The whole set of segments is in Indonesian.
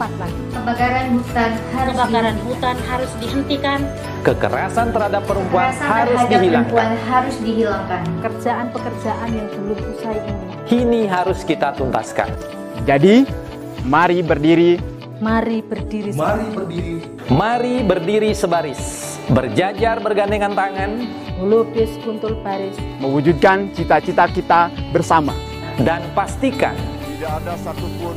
cepat lagi. Kebakaran hutan harus Kebakaran hutan harus dihentikan. Kekerasan terhadap perempuan Kekerasan harus terhadap dihilangkan. perempuan harus dihilangkan. Pekerjaan-pekerjaan yang belum usai ini. Kini harus kita tuntaskan. Jadi, mari berdiri, Mari berdiri. Mari berdiri, Mari berdiri sebaris, berjajar bergandengan tangan, Melukis kuntul baris. mewujudkan cita-cita kita bersama. dan pastikan Tidak ada satupun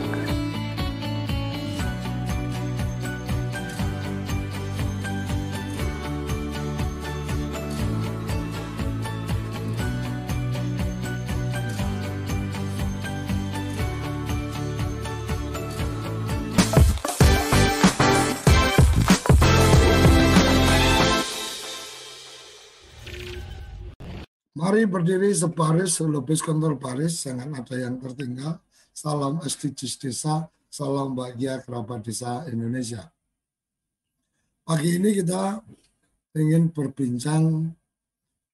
Mari berdiri sebaris, selebis kontrol baris, jangan ada yang tertinggal. Salam SDGs Desa, salam bahagia kerabat desa Indonesia. Pagi ini kita ingin berbincang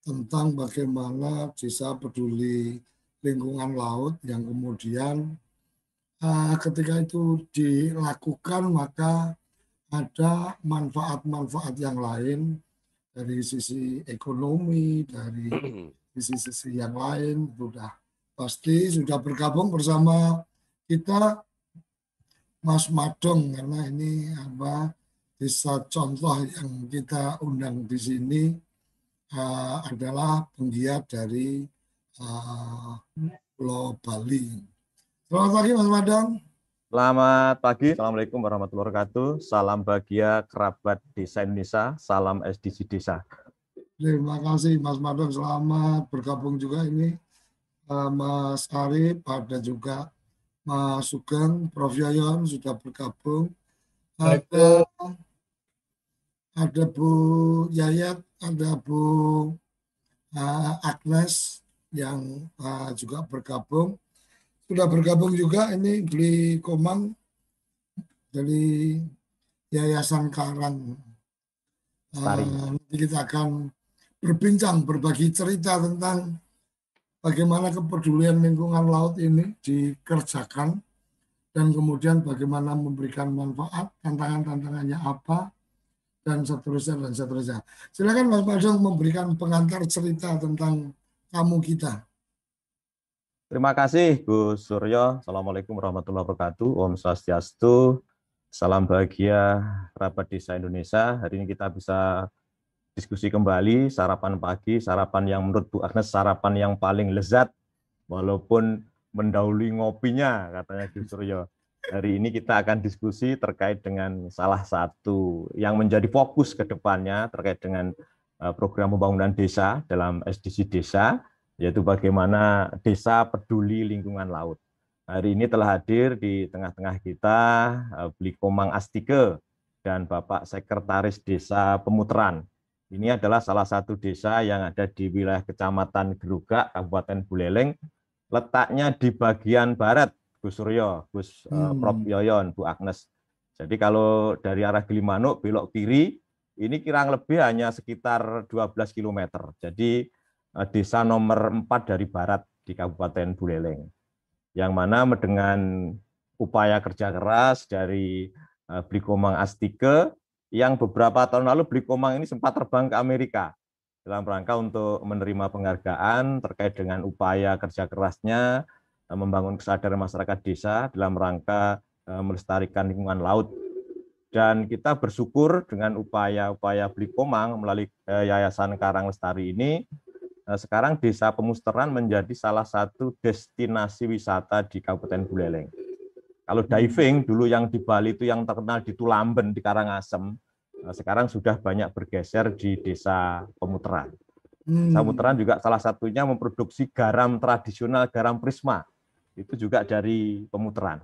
tentang bagaimana desa peduli lingkungan laut yang kemudian uh, ketika itu dilakukan maka ada manfaat-manfaat yang lain dari sisi ekonomi, dari sisi-sisi yang lain sudah pasti sudah bergabung bersama kita Mas Madong karena ini apa desa contoh yang kita undang di sini uh, adalah penggiat dari uh, Pulau Bali. Selamat pagi Mas Madong. Selamat pagi, Assalamualaikum warahmatullahi wabarakatuh. Salam bahagia kerabat desa Indonesia, salam SDG Desa. Terima kasih Mas Madong, selamat bergabung juga ini uh, Mas Arif, ada juga Mas Sugeng, Prof. Yoyon sudah bergabung. Ada, ada Bu Yayat, ada Bu uh, Agnes yang uh, juga bergabung. Sudah bergabung juga ini beli Komang dari Yayasan Karang. Uh, nanti kita akan berbincang, berbagi cerita tentang bagaimana kepedulian lingkungan laut ini dikerjakan dan kemudian bagaimana memberikan manfaat, tantangan-tantangannya apa, dan seterusnya dan seterusnya. Silakan Mas Padong memberikan pengantar cerita tentang kamu kita. Terima kasih Gus Suryo. Assalamualaikum warahmatullahi wabarakatuh. Om Swastiastu. Salam bahagia kerabat desa Indonesia. Hari ini kita bisa diskusi kembali sarapan pagi, sarapan yang menurut Bu Agnes sarapan yang paling lezat walaupun mendahului ngopinya katanya Gus Suryo. Hari ini kita akan diskusi terkait dengan salah satu yang menjadi fokus ke depannya terkait dengan eh, program pembangunan desa dalam SDG desa yaitu bagaimana desa peduli lingkungan laut. Hari ini telah hadir di tengah-tengah kita eh, Beli Komang Astike dan Bapak Sekretaris Desa Pemuteran. Ini adalah salah satu desa yang ada di wilayah Kecamatan Gerugak, Kabupaten Buleleng, letaknya di bagian barat, Gus Suryo, Gus uh, Prof. Yoyon, Bu Agnes. Jadi kalau dari arah Gilimanuk belok kiri, ini kurang lebih hanya sekitar 12 km. Jadi uh, desa nomor 4 dari barat di Kabupaten Buleleng. Yang mana dengan upaya kerja keras dari uh, Blikomang Astike yang beberapa tahun lalu Blikomang ini sempat terbang ke Amerika. dalam rangka untuk menerima penghargaan terkait dengan upaya kerja kerasnya eh, membangun kesadaran masyarakat desa dalam rangka eh, melestarikan lingkungan laut. Dan kita bersyukur dengan upaya-upaya Blikomang melalui eh, Yayasan Karang Lestari ini, sekarang Desa Pemusteran menjadi salah satu destinasi wisata di Kabupaten Buleleng. Kalau diving dulu yang di Bali itu yang terkenal di Tulamben di Karangasem, Nah, sekarang sudah banyak bergeser di desa Pemuteran. Hmm. Pemuteran juga salah satunya memproduksi garam tradisional, garam prisma. Itu juga dari Pemuteran.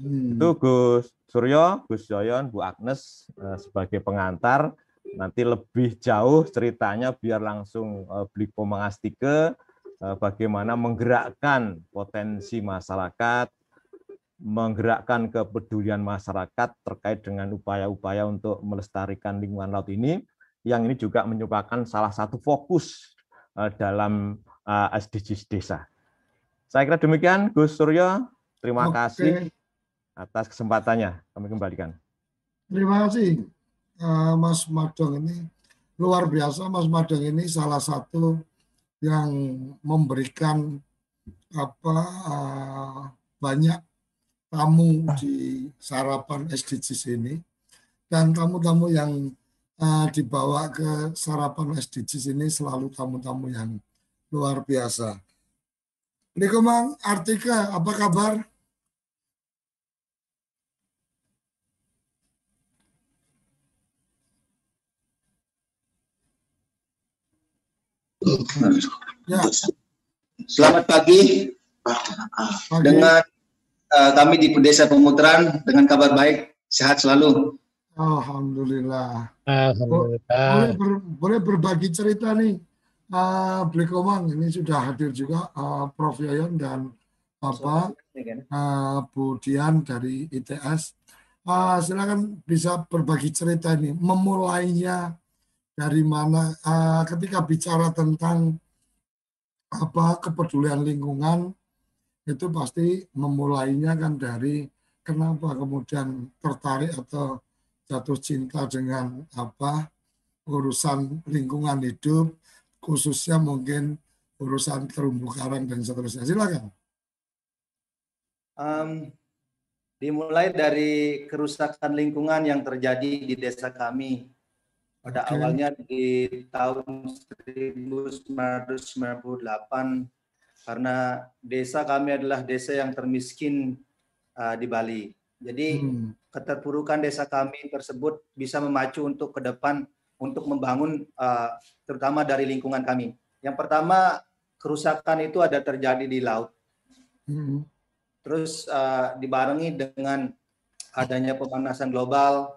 Hmm. Itu Gus Suryo, Gus Joyon, Bu Agnes eh, sebagai pengantar. Nanti lebih jauh ceritanya biar langsung eh, beli Mengastike eh, bagaimana menggerakkan potensi masyarakat, menggerakkan kepedulian masyarakat terkait dengan upaya-upaya untuk melestarikan lingkungan laut ini, yang ini juga merupakan salah satu fokus eh, dalam eh, SDGs desa. Saya kira demikian, Gus Suryo. Terima Oke. kasih atas kesempatannya. Kami kembalikan. Terima kasih, eh, Mas Madong ini luar biasa. Mas Madong ini salah satu yang memberikan apa banyak tamu di sarapan SDGs ini dan tamu-tamu yang uh, dibawa ke sarapan SDGs ini selalu tamu-tamu yang luar biasa. Nikomang Artika, apa kabar? Ya. Selamat pagi. pagi. Dengan uh, kami di Desa Pemutaran dengan kabar baik, sehat selalu. Alhamdulillah. Alhamdulillah. Boleh, ber, boleh berbagi cerita nih, uh, Blikomang ini sudah hadir juga uh, Prof Yayon dan Bapak uh, Bu Dian dari ITS. Uh, silakan bisa berbagi cerita ini, memulainya dari mana uh, ketika bicara tentang apa kepedulian lingkungan itu pasti memulainya kan dari kenapa kemudian tertarik atau jatuh cinta dengan apa urusan lingkungan hidup khususnya mungkin urusan terumbu karang dan seterusnya. Silakan. Um, dimulai dari kerusakan lingkungan yang terjadi di desa kami. Pada okay. awalnya di tahun 1998 karena desa kami adalah desa yang termiskin uh, di Bali. Jadi hmm. keterpurukan desa kami tersebut bisa memacu untuk ke depan untuk membangun uh, terutama dari lingkungan kami. Yang pertama kerusakan itu ada terjadi di laut. Hmm. Terus uh, dibarengi dengan adanya pemanasan global,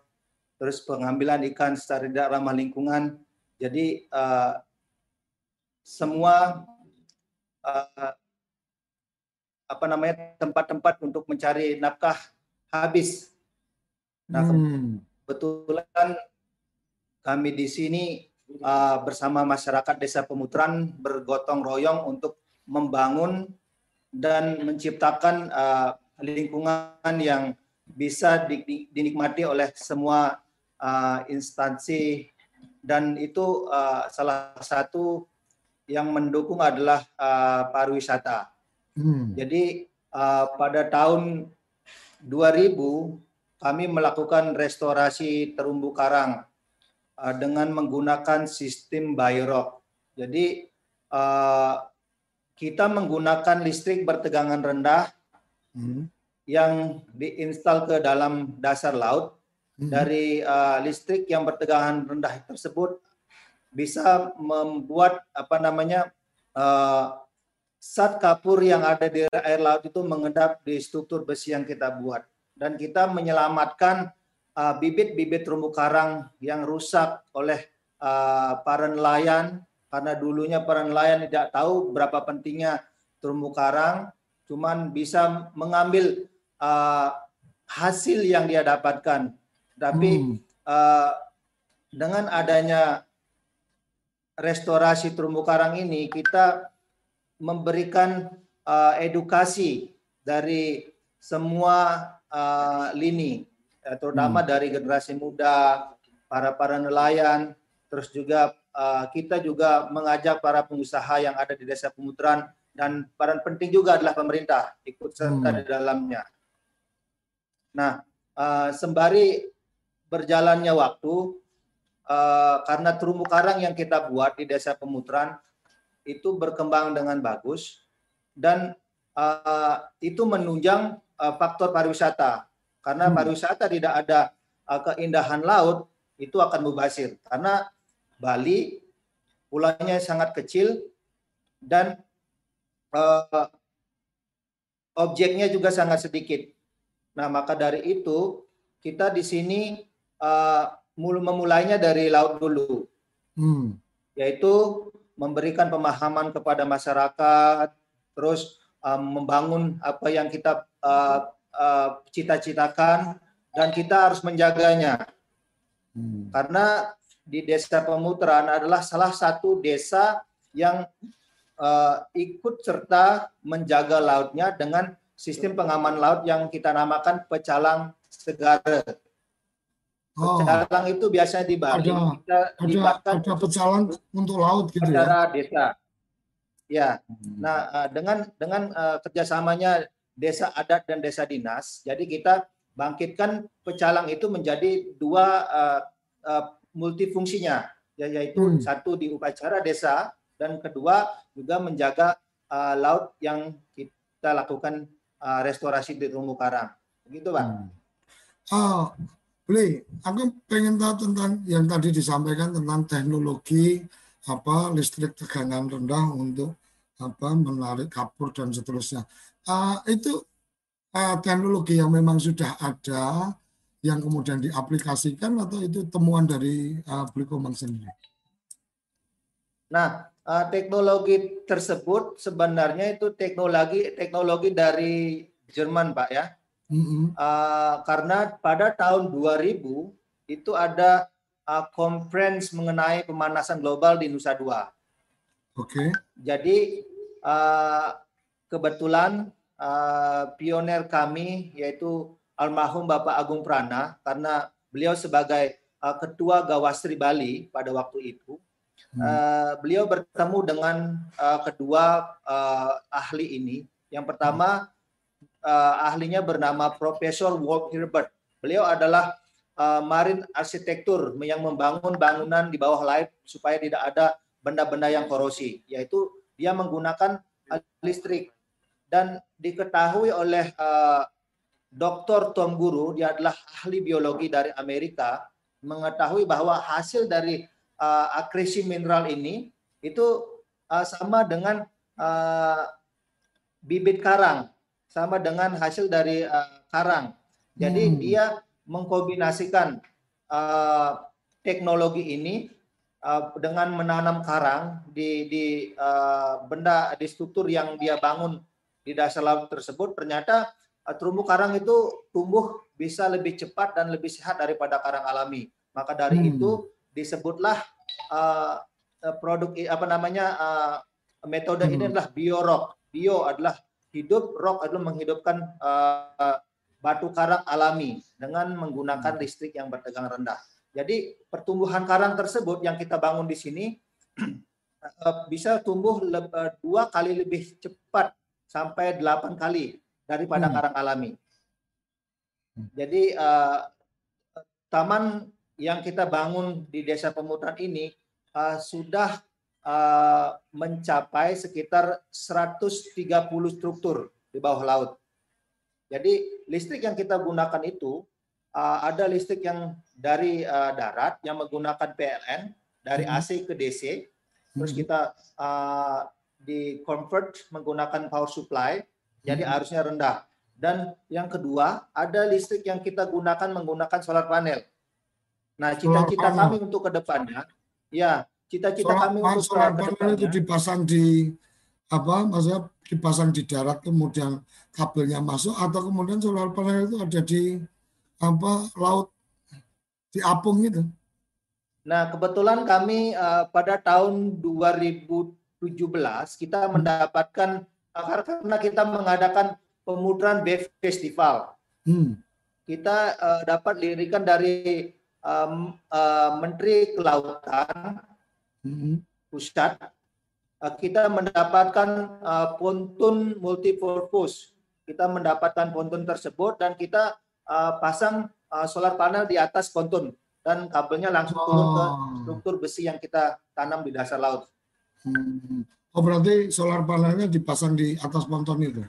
terus pengambilan ikan secara tidak ramah lingkungan. Jadi uh, semua uh, apa namanya tempat-tempat untuk mencari nafkah habis. Nah, hmm. kebetulan kami di sini uh, bersama masyarakat Desa Pemutran bergotong royong untuk membangun dan menciptakan uh, lingkungan yang bisa dinikmati oleh semua uh, instansi dan itu uh, salah satu yang mendukung adalah uh, pariwisata. Hmm. Jadi uh, pada tahun 2000 kami melakukan restorasi terumbu karang uh, dengan menggunakan sistem Bayrok. Jadi uh, kita menggunakan listrik bertegangan rendah hmm. yang diinstal ke dalam dasar laut. Hmm. Dari uh, listrik yang bertegangan rendah tersebut bisa membuat apa namanya uh, sat kapur yang ada di air laut itu mengendap di struktur besi yang kita buat. Dan kita menyelamatkan uh, bibit-bibit uh, terumbu karang yang rusak oleh uh, para nelayan karena dulunya para nelayan tidak tahu berapa pentingnya terumbu karang cuman bisa mengambil uh, hasil yang dia dapatkan. Tapi hmm. uh, dengan adanya restorasi terumbu karang ini kita memberikan uh, edukasi dari semua uh, lini, ya, terutama hmm. dari generasi muda, para para nelayan, terus juga uh, kita juga mengajak para pengusaha yang ada di desa pemutaran dan peran penting juga adalah pemerintah ikut serta Hmm. di dalamnya. Nah, uh, sembari berjalannya waktu, uh, karena terumbu karang yang kita buat di desa pemutaran itu berkembang dengan bagus dan uh, itu menunjang uh, faktor pariwisata. Karena Hmm. pariwisata tidak ada uh, keindahan laut itu akan mubazir. Karena Bali pulaunya sangat kecil dan uh, objeknya juga sangat sedikit. Nah, maka dari itu kita di sini uh, memulainya dari laut dulu, Hmm. yaitu memberikan pemahaman kepada masyarakat, terus um, membangun apa yang kita uh, uh, cita-citakan dan kita harus menjaganya. Hmm. Karena di Desa Pemutaran adalah salah satu desa yang uh, ikut serta menjaga lautnya dengan sistem pengaman laut yang kita namakan pecalang segara. Oh, Pecalang itu biasanya di Bali Ada- kita ada ada pecalang untuk laut gitu ya. desa. Ya, nah uh, dengan dengan uh, kerjasamanya desa adat dan desa dinas, jadi kita bangkitkan pecalang itu menjadi dua uh, uh, multifungsinya, ya- yaitu Hmm. satu di upacara desa dan kedua juga menjaga uh, laut yang kita lakukan uh, restorasi di terumbu karang. Begitu, Pak. Ah, Beli, aku pengen tahu tentang yang tadi disampaikan tentang teknologi apa listrik tegangan rendah untuk apa menarik kapur dan seterusnya. Ah, itu ah, teknologi yang memang sudah ada yang kemudian diaplikasikan atau itu temuan dari ah, Beli Komang sendiri? Nah, eh, teknologi tersebut sebenarnya itu teknologi teknologi dari Jerman, Pak ya. Mm-mm. Eh, karena pada tahun 2000 itu ada eh, conference mengenai pemanasan global di Nusa Dua. Oke. Jadi eh, kebetulan eh, pioner kami yaitu almarhum Bapak Agung Prana karena beliau sebagai eh, ketua Gawastri Bali pada waktu itu eh, beliau bertemu dengan eh, kedua eh, ahli ini. Yang pertama eh, ahlinya bernama Profesor Walt Herbert. Beliau adalah eh, marine arsitektur yang membangun bangunan di bawah laut supaya tidak ada benda-benda yang korosi, yaitu dia menggunakan listrik dan diketahui oleh eh, Dr. Tom Guru, dia adalah ahli biologi dari Amerika, mengetahui bahwa hasil dari eh, akresi mineral ini itu eh, sama dengan eh, bibit karang, sama dengan hasil dari eh, karang. Jadi Hmm. dia mengkombinasikan eh, teknologi ini eh, dengan menanam karang di di eh, benda di struktur yang dia bangun di dasar laut tersebut ternyata eh, terumbu karang itu tumbuh bisa lebih cepat dan lebih sehat daripada karang alami. Maka dari Hmm. itu disebutlah eh, produk apa namanya eh, metode ini Hmm. adalah biorock. Bio adalah hidup, rock adalah menghidupkan eh, batu karang alami dengan menggunakan listrik yang bertegangan rendah. Jadi pertumbuhan karang tersebut yang kita bangun di sini eh, bisa tumbuh eh, dua kali lebih cepat sampai delapan kali daripada Hmm. karang alami. Jadi eh, taman yang kita bangun di Desa Pemutaran ini eh, sudah eh, mencapai sekitar 130 struktur di bawah laut. Jadi listrik yang kita gunakan itu uh, ada listrik yang dari uh, darat yang menggunakan PLN dari Mhm. AC ke DC, terus Mhm. kita uh, di convert menggunakan power supply, jadi Mhm. arusnya rendah. Dan yang kedua ada listrik yang kita gunakan menggunakan solar panel. Nah cita-cita kami untuk ke depannya, ya cita-cita kami untuk solar itu dipasang di apa maksudnya dipasang di darat kemudian kabelnya masuk atau kemudian solar panel itu ada di apa laut di apung gitu. Nah, kebetulan kami uh, pada tahun 2017 kita mendapatkan uh, karena kita mengadakan pemutaran BEF Festival. Hmm. Kita uh, dapat lirikan dari um, uh, Menteri Kelautan pusat uh, kita mendapatkan uh, ponton multipurpose. Kita mendapatkan ponton tersebut dan kita uh, pasang uh, solar panel di atas ponton dan kabelnya langsung turun ke struktur besi yang kita tanam di dasar laut. Hmm. Oh berarti solar panelnya dipasang di atas ponton itu?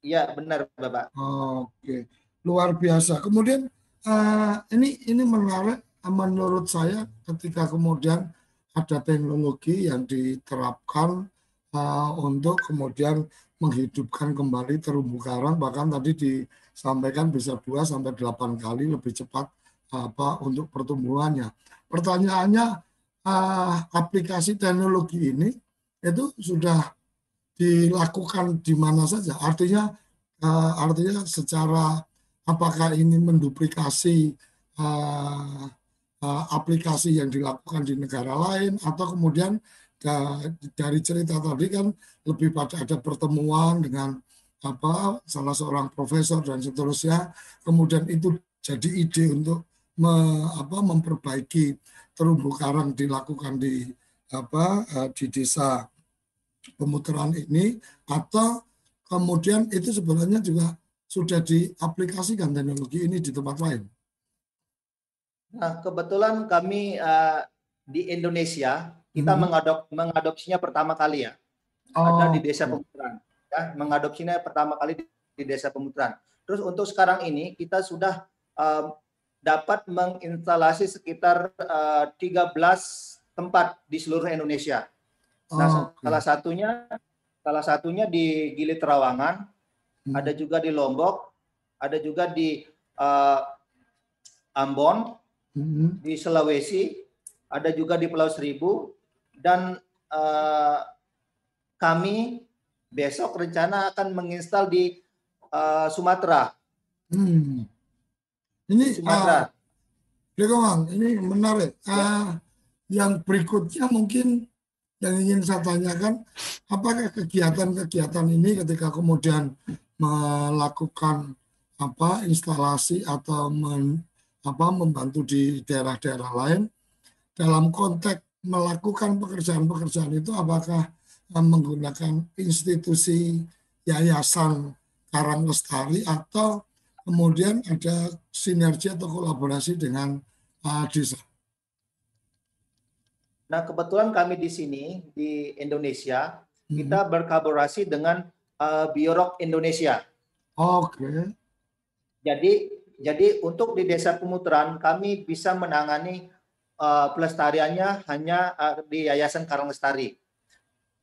Iya benar Bapak. Oke, luar biasa. Kemudian uh, ini ini menarik menurut saya ketika kemudian ada teknologi yang diterapkan uh, untuk kemudian menghidupkan kembali terumbu karang bahkan tadi disampaikan bisa 2 sampai 8 kali lebih cepat apa untuk pertumbuhannya. Pertanyaannya uh, aplikasi teknologi ini itu sudah dilakukan di mana saja. Artinya uh, artinya secara apakah ini menduplikasi uh, aplikasi yang dilakukan di negara lain atau kemudian dari cerita tadi kan lebih pada ada pertemuan dengan apa salah seorang profesor dan seterusnya kemudian itu jadi ide untuk me, apa, memperbaiki terumbu karang dilakukan di apa di desa pemutaran ini atau kemudian itu sebenarnya juga sudah diaplikasikan teknologi ini di tempat lain. Nah, kebetulan kami uh, di Indonesia kita hmm. mengadop mengadopsinya pertama kali ya. Oh. Ada di desa pemutaran. Ya, mengadopsinya pertama kali di, di desa pemutaran. Terus untuk sekarang ini kita sudah uh, dapat menginstalasi sekitar uh, 13 tempat di seluruh Indonesia. Nah, oh, okay. salah satunya salah satunya di Gili Terawangan, hmm. ada juga di Lombok, ada juga di uh, Ambon, hmm. di Sulawesi, ada juga di Pulau Seribu, dan uh, kami besok rencana akan menginstal di uh, Sumatera. Hmm. Ini Sumatera. Uh, ini menarik. Uh, yang berikutnya mungkin yang ingin saya tanyakan, apakah kegiatan-kegiatan ini ketika kemudian melakukan apa instalasi atau men, apa membantu di daerah-daerah lain dalam konteks melakukan pekerjaan-pekerjaan itu apakah eh, menggunakan institusi yayasan Karang Lestari atau kemudian ada sinergi atau kolaborasi dengan uh, desa. Nah, kebetulan kami di sini di Indonesia hmm. kita berkolaborasi dengan uh, Biorok Indonesia. Oke. Okay. Jadi jadi untuk di desa Pemutaran kami bisa menangani uh, pelestariannya hanya uh, di Yayasan Karang Lestari.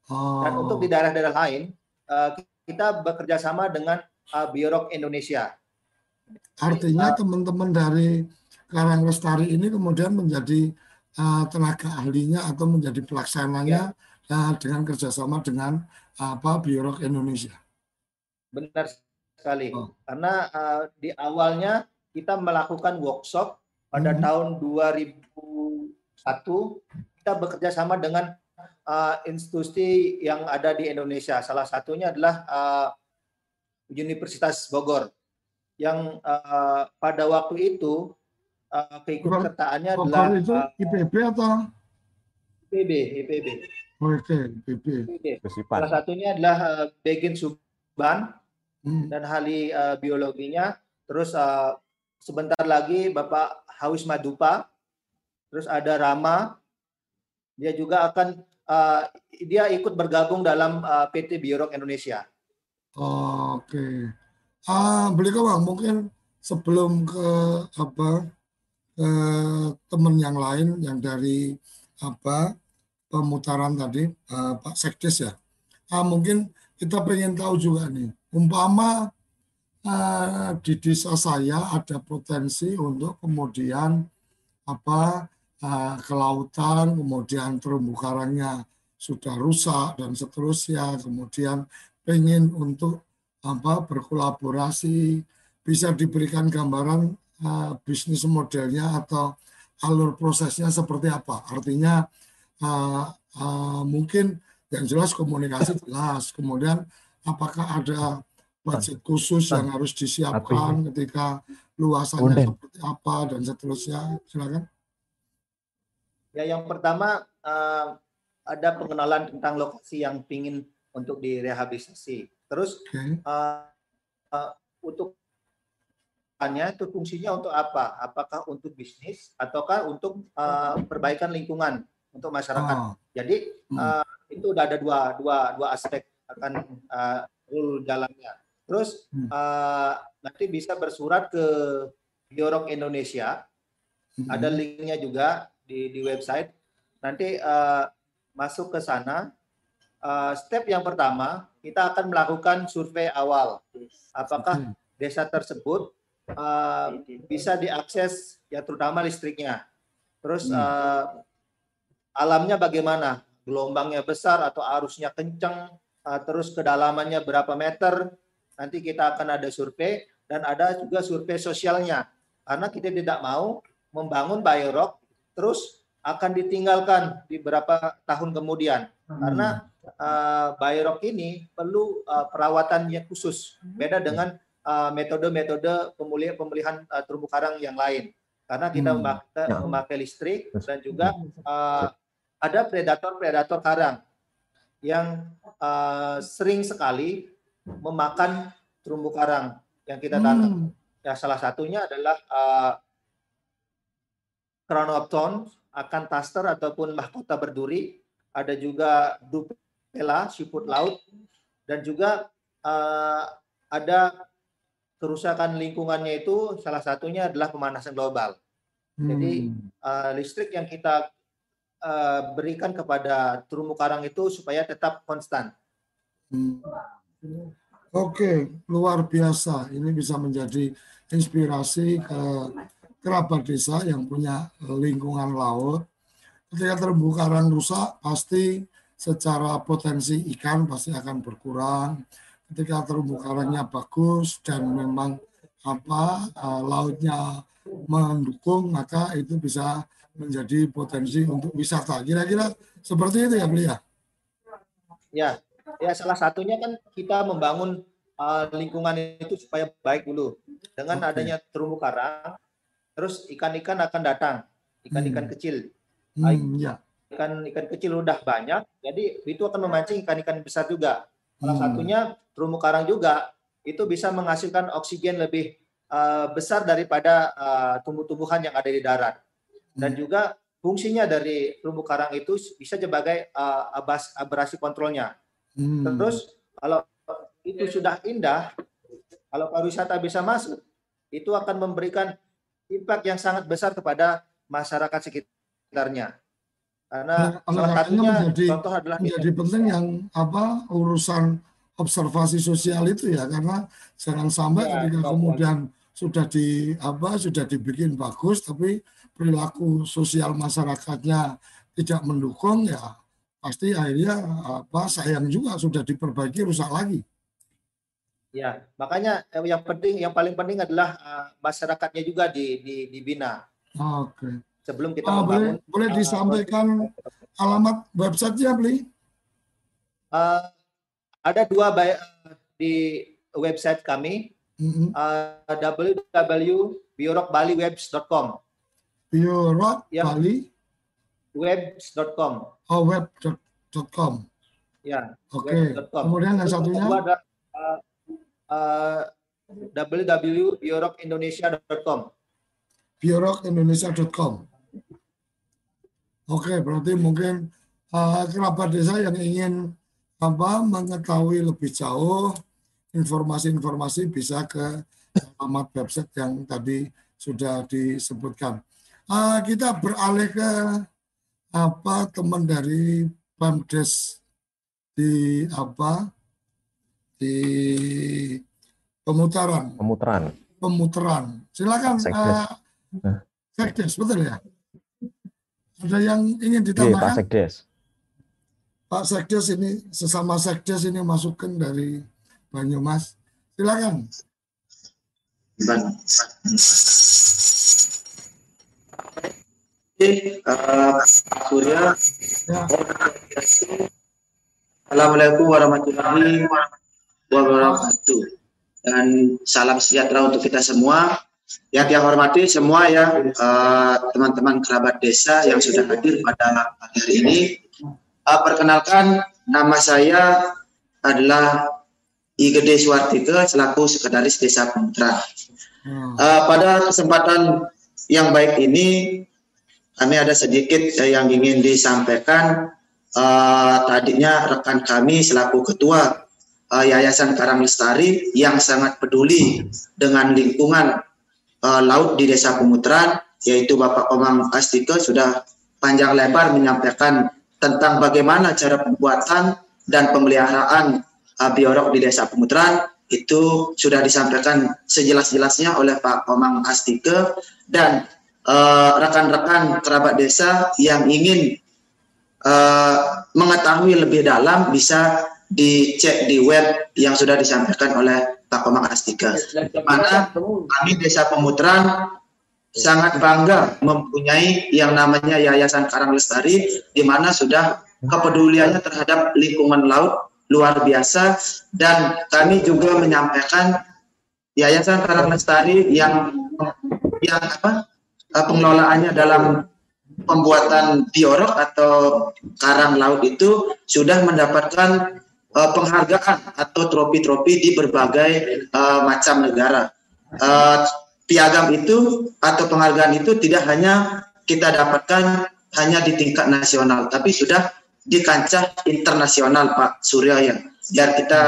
Oh. Dan untuk di daerah-daerah lain uh, kita bekerja sama dengan uh, Biorok Indonesia. Artinya teman-teman dari Karang Lestari ini kemudian menjadi uh, tenaga ahlinya atau menjadi pelaksananya ya. uh, dengan kerjasama dengan apa Biorok Indonesia. Benar sekali. Oh. Karena uh, di awalnya kita melakukan workshop pada hmm. tahun 2001 kita bekerja sama dengan uh, institusi yang ada di Indonesia. Salah satunya adalah uh, Universitas Bogor yang uh, pada waktu itu uh, keikutsertaannya adalah itu IPB atau IPB, IPB. Oke, IPB. Salah satunya adalah uh, Begin Suban hmm. dan ahli uh, biologinya. Terus uh, sebentar lagi Bapak Hawis Madupa. Terus ada Rama. Dia juga akan uh, dia ikut bergabung dalam uh, PT Biorok Indonesia. Oke. Okay. Ah, beli bang mungkin sebelum ke apa ke teman yang lain yang dari apa pemutaran tadi uh, Pak Sekdes ya. Ah, mungkin kita pengen tahu juga nih umpama uh, di desa saya ada potensi untuk kemudian apa uh, kelautan, kemudian terumbu karangnya sudah rusak dan seterusnya, kemudian pengen untuk apa berkolaborasi, bisa diberikan gambaran uh, bisnis modelnya atau alur prosesnya seperti apa. Artinya uh, uh, mungkin yang jelas komunikasi jelas, kemudian apakah ada budget khusus yang harus disiapkan ketika luasannya seperti apa dan seterusnya silakan Ya, yang pertama uh, ada pengenalan tentang lokasi yang pingin untuk direhabilitasi. Terus okay. uh, uh, untuk hanya itu fungsinya untuk apa? Apakah untuk bisnis ataukah untuk uh, perbaikan lingkungan untuk masyarakat? Oh. Jadi uh, itu udah ada dua dua dua aspek akan uh, rule jalannya. Terus uh, nanti bisa bersurat ke Biorok Indonesia. Hmm. Ada linknya juga di di website. Nanti uh, masuk ke sana. Uh, step yang pertama kita akan melakukan survei awal. Apakah desa tersebut uh, bisa diakses ya terutama listriknya. Terus uh, alamnya bagaimana? Gelombangnya besar atau arusnya kencang? Uh, terus kedalamannya berapa meter? Nanti kita akan ada survei dan ada juga survei sosialnya. Karena kita tidak mau membangun biorock terus akan ditinggalkan di beberapa tahun kemudian. Hmm. Karena uh, biorock ini perlu uh, perawatan yang khusus. Beda dengan uh, metode-metode pemulihan pemulihan uh, terumbu karang yang lain. Karena kita hmm. memakai, ya. memakai listrik dan juga uh, ada predator-predator karang yang uh, sering sekali memakan terumbu karang yang kita tanam. Hmm. Ya, salah satunya adalah uh, akan taster ataupun mahkota berduri, ada juga dupela, siput laut, dan juga uh, ada kerusakan lingkungannya itu salah satunya adalah pemanasan global. Hmm. Jadi uh, listrik yang kita uh, berikan kepada terumbu karang itu supaya tetap konstan. Hmm. Oke, luar biasa. Ini bisa menjadi inspirasi ke kerabat desa yang punya lingkungan laut. Ketika terumbu karang rusak, pasti secara potensi ikan pasti akan berkurang. Ketika terumbu karangnya bagus dan memang apa uh, lautnya mendukung, maka itu bisa menjadi potensi untuk wisata. Kira-kira seperti itu ya, Belia? Ya, ya salah satunya kan kita membangun uh, lingkungan itu supaya baik dulu. Dengan okay. adanya terumbu karang, terus ikan-ikan akan datang, ikan-ikan hmm. kecil. Hmm, ya. Ikan ikan kecil udah banyak, jadi itu akan memancing ikan-ikan besar juga. Salah hmm. satunya terumbu karang juga itu bisa menghasilkan oksigen lebih uh, besar daripada uh, tumbuh-tumbuhan yang ada di darat. Dan hmm. juga fungsinya dari terumbu karang itu bisa sebagai uh, abas, abrasi kontrolnya. Hmm. Terus kalau itu sudah indah, kalau pariwisata bisa masuk, itu akan memberikan impact yang sangat besar kepada masyarakat sekitarnya. Karena nah, salah satunya menjadi, contoh adalah menjadi penting yang apa urusan observasi sosial itu ya karena jangan sampai ya, ketika kemudian sudah di apa sudah dibikin bagus tapi perilaku sosial masyarakatnya tidak mendukung ya pasti akhirnya apa sayang juga sudah diperbaiki rusak lagi. Ya, makanya eh, yang penting, yang paling penting adalah uh, masyarakatnya juga di, di, dibina. Oke. Okay. Sebelum kita oh, boleh, boleh disampaikan uh, alamat websitenya, beli? Uh, ada dua di website kami, mm -hmm. uh, www.biorokbaliwebs.com. Biorok Bali webs.com. Oh, web.com. Ya. Oke. Okay. Kemudian yang satunya? Ada, uh, uh, www.biorokindonesia.com. biorokindonesia.com. Oke, berarti mungkin uh, kerabat desa yang ingin apa mengetahui lebih jauh informasi-informasi bisa ke alamat website yang tadi sudah disebutkan. Uh, kita beralih ke apa teman dari Pamdes di apa di pemutaran. Pemutaran. Pemutaran. Silakan Sekdes. Uh, Sekdes, betul ya? Ada yang ingin ditambahkan? Iya, Pak Sekdes. Pak Sekdes ini sesama Sekdes ini masukkan dari Banyumas. Silakan. Oke, uh, Surya. Ya. Assalamualaikum warahmatullahi wabarakatuh. Dan salam sejahtera untuk kita semua. Yang saya hormati semua ya teman-teman uh, kerabat desa yang sudah hadir pada hari ini. Uh, perkenalkan nama saya adalah Igede Suartike selaku Sekretaris Desa Pemutra. Uh, pada kesempatan yang baik ini kami ada sedikit yang ingin disampaikan. Uh, tadinya rekan kami selaku ketua uh, Yayasan Karang Lestari yang sangat peduli dengan lingkungan uh, laut di Desa Pemutaran, yaitu Bapak Omang Astike sudah panjang lebar menyampaikan tentang bagaimana cara pembuatan dan pemeliharaan uh, biorok di Desa Pemutaran itu sudah disampaikan sejelas-jelasnya oleh Pak Omang Astike dan rekan-rekan uh, kerabat desa yang ingin uh, mengetahui lebih dalam bisa dicek di web yang sudah disampaikan oleh Pak Komang Astika. Mana kami Desa Pemutaran sangat bangga mempunyai yang namanya Yayasan Karang Lestari, di mana sudah kepeduliannya terhadap lingkungan laut luar biasa dan kami juga menyampaikan Yayasan Karang Lestari yang yang apa pengelolaannya dalam pembuatan biorok atau karang laut itu sudah mendapatkan uh, penghargaan atau trofi-trofi di berbagai uh, macam negara. Uh, piagam itu atau penghargaan itu tidak hanya kita dapatkan hanya di tingkat nasional, tapi sudah di kancah internasional Pak Surya ya. Biar kita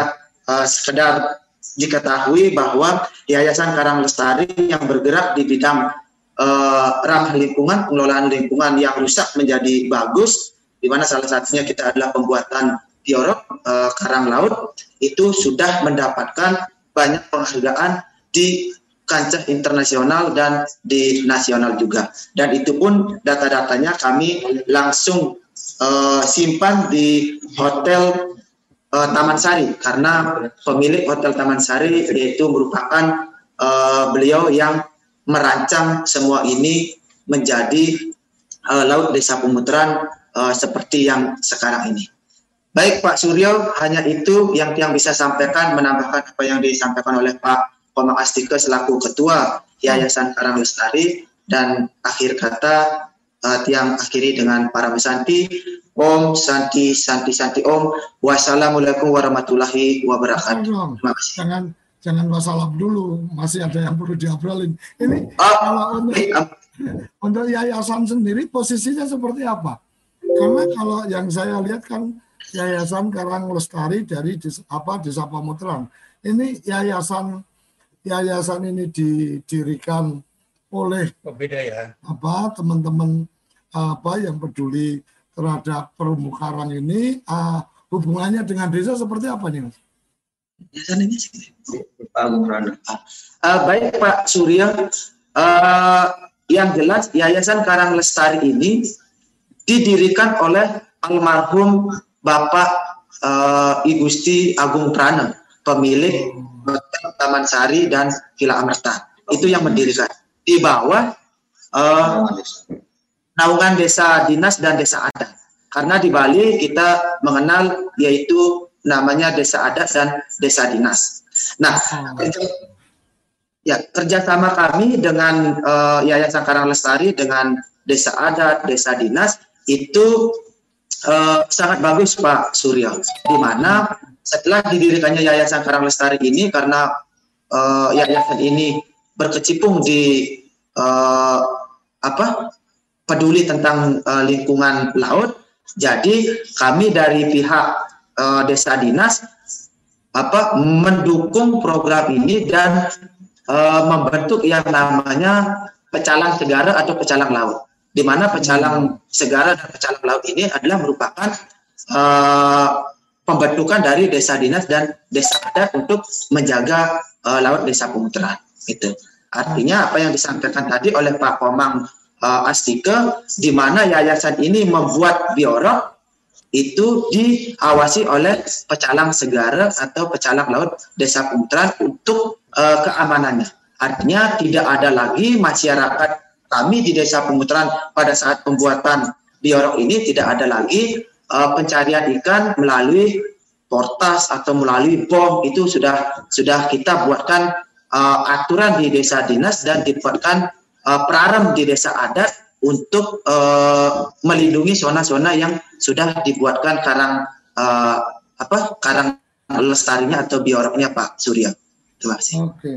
uh, sekedar diketahui bahwa Yayasan Karang Lestari yang bergerak di bidang uh, ramah lingkungan, pengelolaan lingkungan yang rusak menjadi bagus, di mana salah satunya kita adalah pembuatan Biorok uh, Karang Laut itu sudah mendapatkan banyak penghargaan di kancah internasional dan di nasional juga. Dan itu pun data-datanya kami langsung uh, simpan di hotel uh, Taman Sari karena pemilik hotel Taman Sari yaitu merupakan uh, beliau yang merancang semua ini menjadi uh, laut desa pemutaran uh, seperti yang sekarang ini. Baik Pak Suryo, hanya itu yang yang bisa sampaikan menambahkan apa yang disampaikan oleh Pak Komang Astika selaku Ketua Yayasan Karang Lestari dan akhir kata uh, tiang akhiri dengan para mesanti Om Santi Santi Santi Om Wassalamualaikum warahmatullahi wabarakatuh. Terima kasih. Jangan jangan wassalam dulu, masih ada yang perlu diobrolin. Ini oh, kalau untuk, untuk yayasan sendiri posisinya seperti apa? Karena kalau yang saya lihat kan Yayasan Karang Lestari dari desa, apa Desa Pamutran. Ini yayasan yayasan ini didirikan oleh berbeda ya. Apa teman-teman apa yang peduli terhadap terumbu karang ini uh, hubungannya dengan desa seperti apa nih Mas? Yayasan ini uh, baik Pak Surya uh, yang jelas Yayasan Karang Lestari ini didirikan oleh almarhum Bapak uh, I Gusti Agung Prana, pemilik Taman Sari dan Villa Amerta. Itu yang mendirikan. Di bawah uh, naungan desa dinas dan desa adat. Karena di Bali kita mengenal yaitu namanya desa adat dan desa dinas. Nah, kerja, ya kerjasama kami dengan uh, Yayasan Karang Lestari dengan desa adat, desa dinas itu uh, sangat bagus Pak Surya, di mana setelah didirikannya Yayasan Karang Lestari ini karena uh, yayasan ini berkecimpung di uh, apa peduli tentang uh, lingkungan laut, jadi kami dari pihak uh, desa dinas apa mendukung program ini dan uh, membentuk yang namanya pecalang segara atau pecalang laut. Di mana pecalang segara dan pecalang laut ini adalah merupakan uh, pembentukan dari desa dinas dan desa adat untuk menjaga uh, laut desa pemutaran. Itu. Artinya apa yang disampaikan tadi oleh Pak Komang uh, Astike di mana yayasan ini membuat biorok itu diawasi oleh pecalang segara atau pecalang laut desa pemutaran untuk uh, keamanannya. Artinya tidak ada lagi masyarakat kami di Desa Pemutaran pada saat pembuatan biorok ini tidak ada lagi uh, pencarian ikan melalui portas atau melalui bom itu sudah sudah kita buatkan uh, aturan di desa dinas dan dibuatkan uh, praram di desa adat untuk uh, melindungi zona-zona yang sudah dibuatkan karang uh, apa karang lestarinya atau bioroknya Pak Surya. Terima kasih. Oke,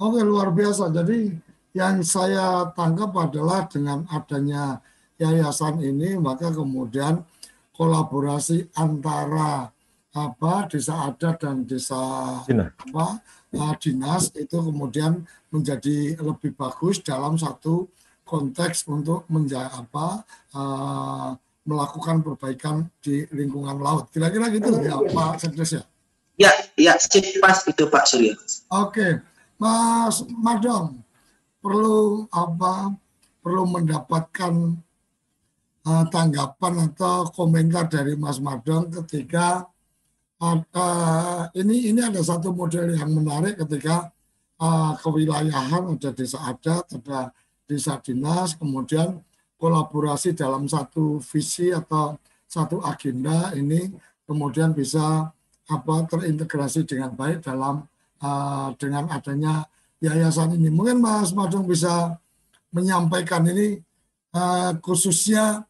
oke luar biasa. Jadi yang saya tangkap adalah dengan adanya yayasan ini maka kemudian kolaborasi antara apa desa adat dan desa Dina. apa uh, dinas itu kemudian menjadi lebih bagus dalam satu konteks untuk menja apa uh, melakukan perbaikan di lingkungan laut. Kira-kira gitu ya Pak Sekdes ya? Ya, ya, pas itu Pak Surya. Oke, Mas Madong perlu apa? Perlu mendapatkan uh, tanggapan atau komentar dari Mas Madong ketika uh, ini ini ada satu model yang menarik ketika uh, kewilayahan ada desa adat, ada desa dinas, kemudian kolaborasi dalam satu visi atau satu agenda ini kemudian bisa apa terintegrasi dengan baik dalam uh, dengan adanya yayasan ini. Mungkin Mas Madong bisa menyampaikan ini uh, khususnya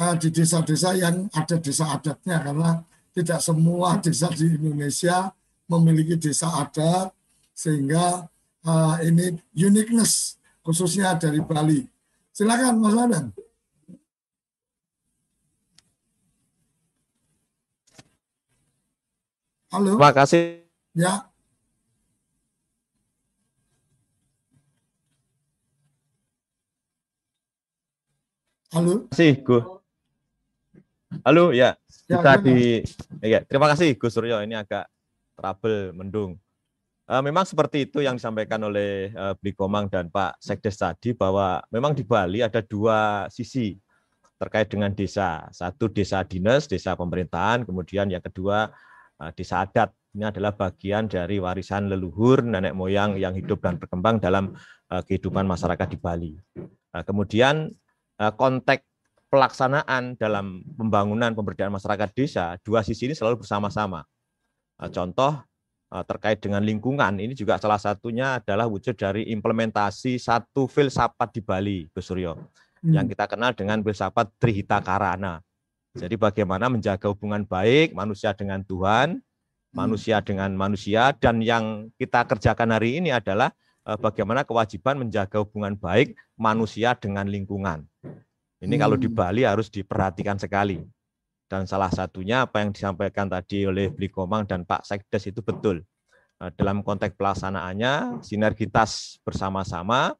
uh, di desa-desa yang ada desa adatnya karena tidak semua desa di Indonesia memiliki desa adat sehingga uh, ini uniqueness khususnya dari Bali. Silakan Mas Madong. Halo. Terima kasih. Ya. Halo. Terima kasih, Gus. Halo, ya. Ya, Kita gimana? di ya, terima kasih Gus Suryo ini agak trouble mendung. Eh, memang seperti itu yang disampaikan oleh eh, Bli Komang dan Pak Sekdes tadi bahwa memang di Bali ada dua sisi terkait dengan desa. Satu desa dinas, desa pemerintahan, kemudian yang kedua eh, desa adat. Ini adalah bagian dari warisan leluhur nenek moyang yang hidup dan berkembang dalam eh, kehidupan masyarakat di Bali. Nah, kemudian eh, konteks pelaksanaan dalam pembangunan pemberdayaan masyarakat desa, dua sisi ini selalu bersama-sama. Eh, Contoh eh, terkait dengan lingkungan, ini juga salah satunya adalah wujud dari implementasi satu filsafat di Bali, Gus Suryo, yang kita kenal dengan filsafat Trihita Karana. Jadi bagaimana menjaga hubungan baik manusia dengan Tuhan, manusia dengan manusia, dan yang kita kerjakan hari ini adalah eh, bagaimana kewajiban menjaga hubungan baik manusia dengan lingkungan. Ini kalau di Bali harus diperhatikan sekali. Dan salah satunya apa yang disampaikan tadi oleh Bli Komang dan Pak Sekdes itu betul. Eh, Dalam konteks pelaksanaannya, sinergitas bersama-sama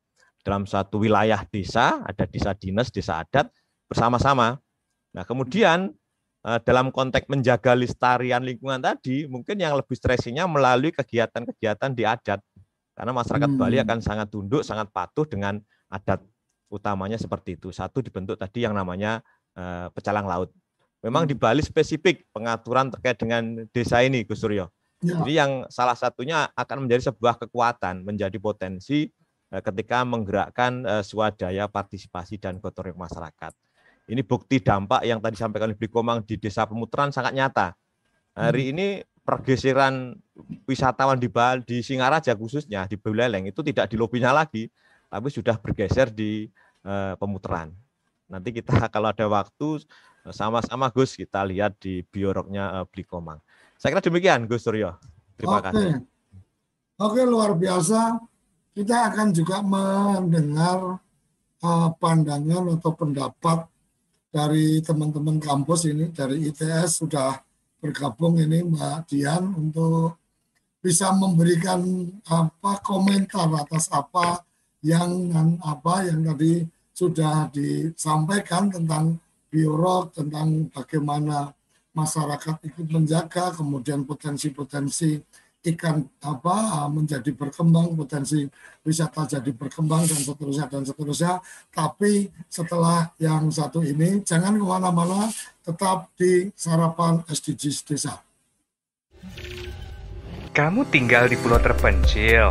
dalam satu wilayah desa, ada desa dinas, desa adat, bersama-sama. Nah kemudian eh, dalam konteks menjaga lestarian lingkungan tadi, mungkin yang lebih stresinya melalui kegiatan-kegiatan di adat. Karena masyarakat Bali akan sangat tunduk, sangat patuh dengan adat utamanya seperti itu. Satu dibentuk tadi yang namanya eh, pecalang laut. Memang di Bali spesifik pengaturan terkait dengan desa ini, Gus Suryo. Jadi yang salah satunya akan menjadi sebuah kekuatan, menjadi potensi eh, ketika menggerakkan eh, swadaya partisipasi dan gotong royong masyarakat. Ini bukti dampak yang tadi disampaikan oleh Komang di Desa Pemutaran sangat nyata. Hari ini pergeseran wisatawan di Bali, di Singaraja khususnya di Buleleng itu tidak di lobinya lagi, tapi sudah bergeser di eh, Pemutaran. Nanti kita kalau ada waktu eh, sama-sama Gus kita lihat di bioroknya eh, Bli Komang. Saya kira demikian Gus Suryo. Terima Oke. kasih. Oke, luar biasa. Kita akan juga mendengar uh, pandangan atau pendapat dari teman-teman kampus ini, dari ITS sudah bergabung ini Mbak Dian untuk bisa memberikan apa komentar atas apa yang apa yang tadi sudah disampaikan tentang biorok tentang bagaimana masyarakat ikut menjaga kemudian potensi-potensi ikan apa menjadi berkembang potensi wisata jadi berkembang dan seterusnya dan seterusnya. Tapi setelah yang satu ini jangan ke mana-mana tetap di sarapan SDGs desa. Kamu tinggal di pulau terpencil,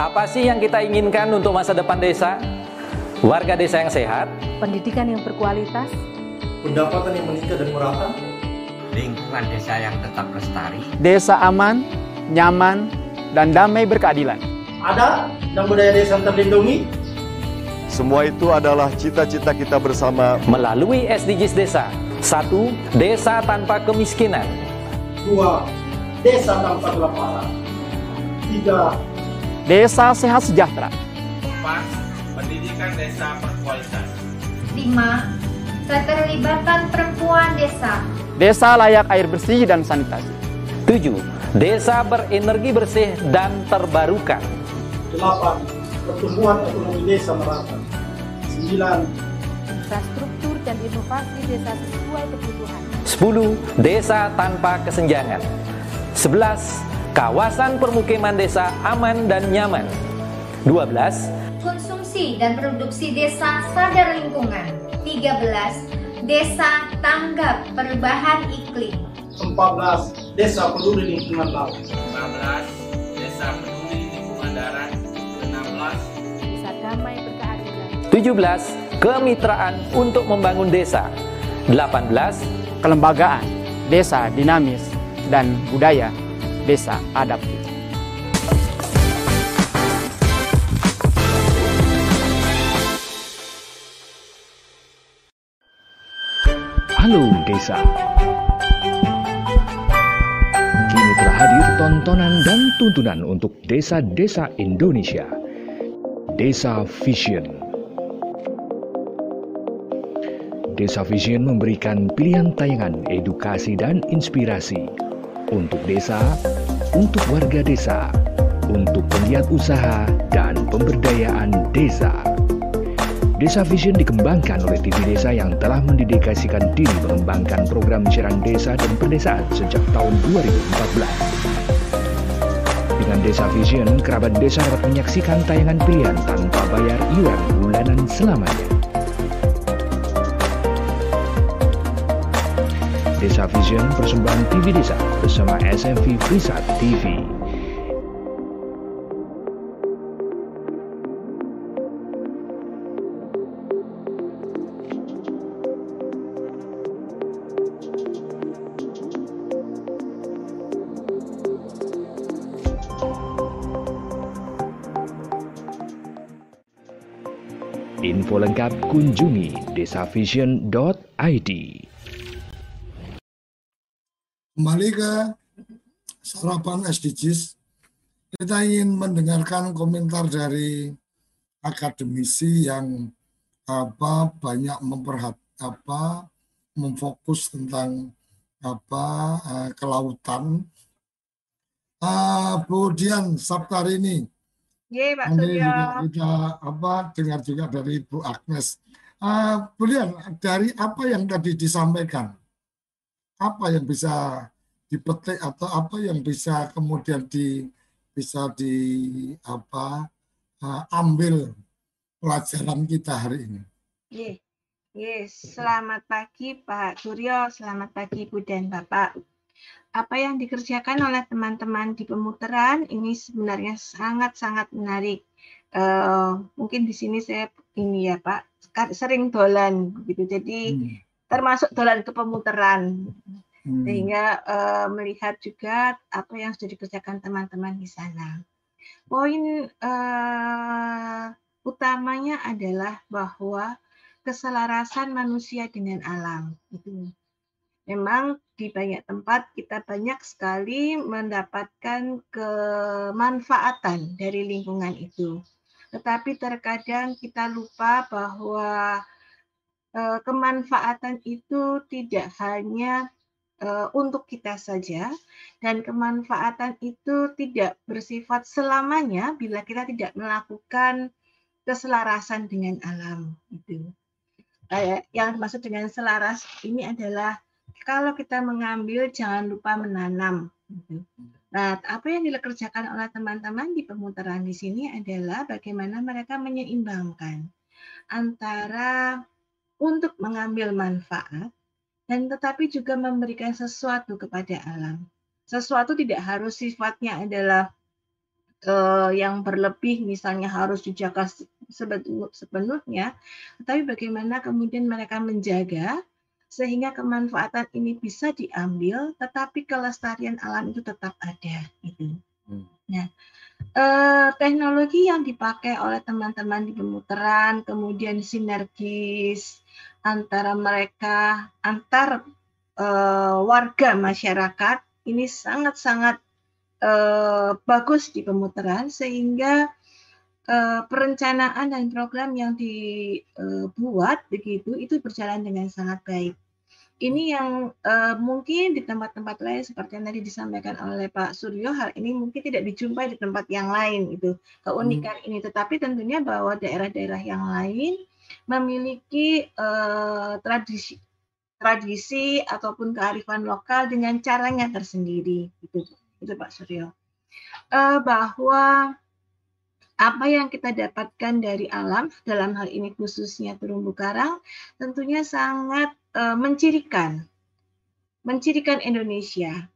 Apa sih yang kita inginkan untuk masa depan desa? Warga desa yang sehat, pendidikan yang berkualitas, pendapatan yang meningkat dan merata, lingkungan desa yang tetap lestari, desa aman, nyaman, dan damai berkeadilan. Ada dan budaya desa terlindungi. Semua itu adalah cita-cita kita bersama melalui SDGs desa. Satu, desa tanpa kemiskinan. Dua, desa tanpa kelaparan. Tiga, desa sehat sejahtera. Empat, pendidikan desa berkualitas. Lima, keterlibatan perempuan desa. Desa layak air bersih dan sanitasi. Tujuh, desa berenergi bersih dan terbarukan. Delapan, pertumbuhan ekonomi desa merata. Sembilan, infrastruktur dan inovasi desa sesuai kebutuhan. Sepuluh, desa tanpa kesenjangan. Sebelas, kawasan permukiman desa aman dan nyaman. Dua belas, konsumsi dan produksi desa sadar lingkungan. 13. Desa tanggap perubahan iklim. 14. Desa peduli lingkungan laut. 15. Desa peduli lingkungan darat. 16. Desa damai berkeadilan. 17. Kemitraan untuk membangun desa. 18. Kelembagaan desa dinamis dan budaya desa adaptif. Halo Desa. Kini telah hadir tontonan dan tuntunan untuk desa-desa Indonesia. Desa Vision. Desa Vision memberikan pilihan tayangan edukasi dan inspirasi untuk desa, untuk warga desa, untuk penggiat usaha dan pemberdayaan desa. Desa Vision dikembangkan oleh TV Desa yang telah mendedikasikan diri mengembangkan program siaran desa dan perdesaan sejak tahun 2014. Dengan Desa Vision, kerabat desa dapat menyaksikan tayangan pilihan tanpa bayar iuran bulanan selamanya. Desa Vision persembahan TV Desa bersama SMV Prisat TV. Info lengkap kunjungi desavision.id. Kembali ke sarapan SDGs, kita ingin mendengarkan komentar dari akademisi yang apa banyak memperhat apa memfokus tentang apa uh, kelautan. Uh, Bu Dian Saptarini, Ye, Pak Suryo. kita apa dengar juga dari Bu Agnes. Uh, Bu Dian, dari apa yang tadi disampaikan, apa yang bisa dipetik atau apa yang bisa kemudian di bisa di apa uh, ambil pelajaran kita hari ini. Ye. Ye, selamat pagi Pak Suryo, selamat pagi Ibu dan Bapak. Apa yang dikerjakan oleh teman-teman di pemutaran ini sebenarnya sangat-sangat menarik. Uh, mungkin di sini saya ini ya Pak, sering dolan gitu. Jadi hmm. termasuk dolan ke pemutaran. Hmm. Sehingga uh, melihat juga apa yang sudah dikerjakan teman-teman di sana. Poin uh, utamanya adalah bahwa keselarasan manusia dengan alam itu memang di banyak tempat kita banyak sekali mendapatkan kemanfaatan dari lingkungan itu tetapi terkadang kita lupa bahwa eh, kemanfaatan itu tidak hanya untuk kita saja dan kemanfaatan itu tidak bersifat selamanya bila kita tidak melakukan keselarasan dengan alam itu yang dimaksud dengan selaras ini adalah kalau kita mengambil jangan lupa menanam. Gitu. Nah, apa yang dikerjakan oleh teman-teman di pemutaran di sini adalah bagaimana mereka menyeimbangkan antara untuk mengambil manfaat dan tetapi juga memberikan sesuatu kepada alam. Sesuatu tidak harus sifatnya adalah uh, yang berlebih, misalnya harus dijaga sepenuhnya, tetapi bagaimana kemudian mereka menjaga sehingga kemanfaatan ini bisa diambil, tetapi kelestarian alam itu tetap ada. Gitu. Hmm. Nah, eh, teknologi yang dipakai oleh teman-teman di pemutaran, kemudian sinergis antara mereka, antar eh, warga masyarakat, ini sangat-sangat eh, bagus di pemutaran, sehingga eh, perencanaan dan program yang dibuat begitu itu berjalan dengan sangat baik ini yang uh, mungkin di tempat-tempat lain seperti yang tadi disampaikan oleh Pak Suryo hal ini mungkin tidak dijumpai di tempat yang lain itu keunikan hmm. ini tetapi tentunya bahwa daerah-daerah yang lain memiliki uh, tradisi tradisi ataupun kearifan lokal dengan caranya tersendiri itu itu Pak Suryo. Uh, bahwa apa yang kita dapatkan dari alam dalam hal ini khususnya terumbu karang tentunya sangat uh, mencirikan mencirikan Indonesia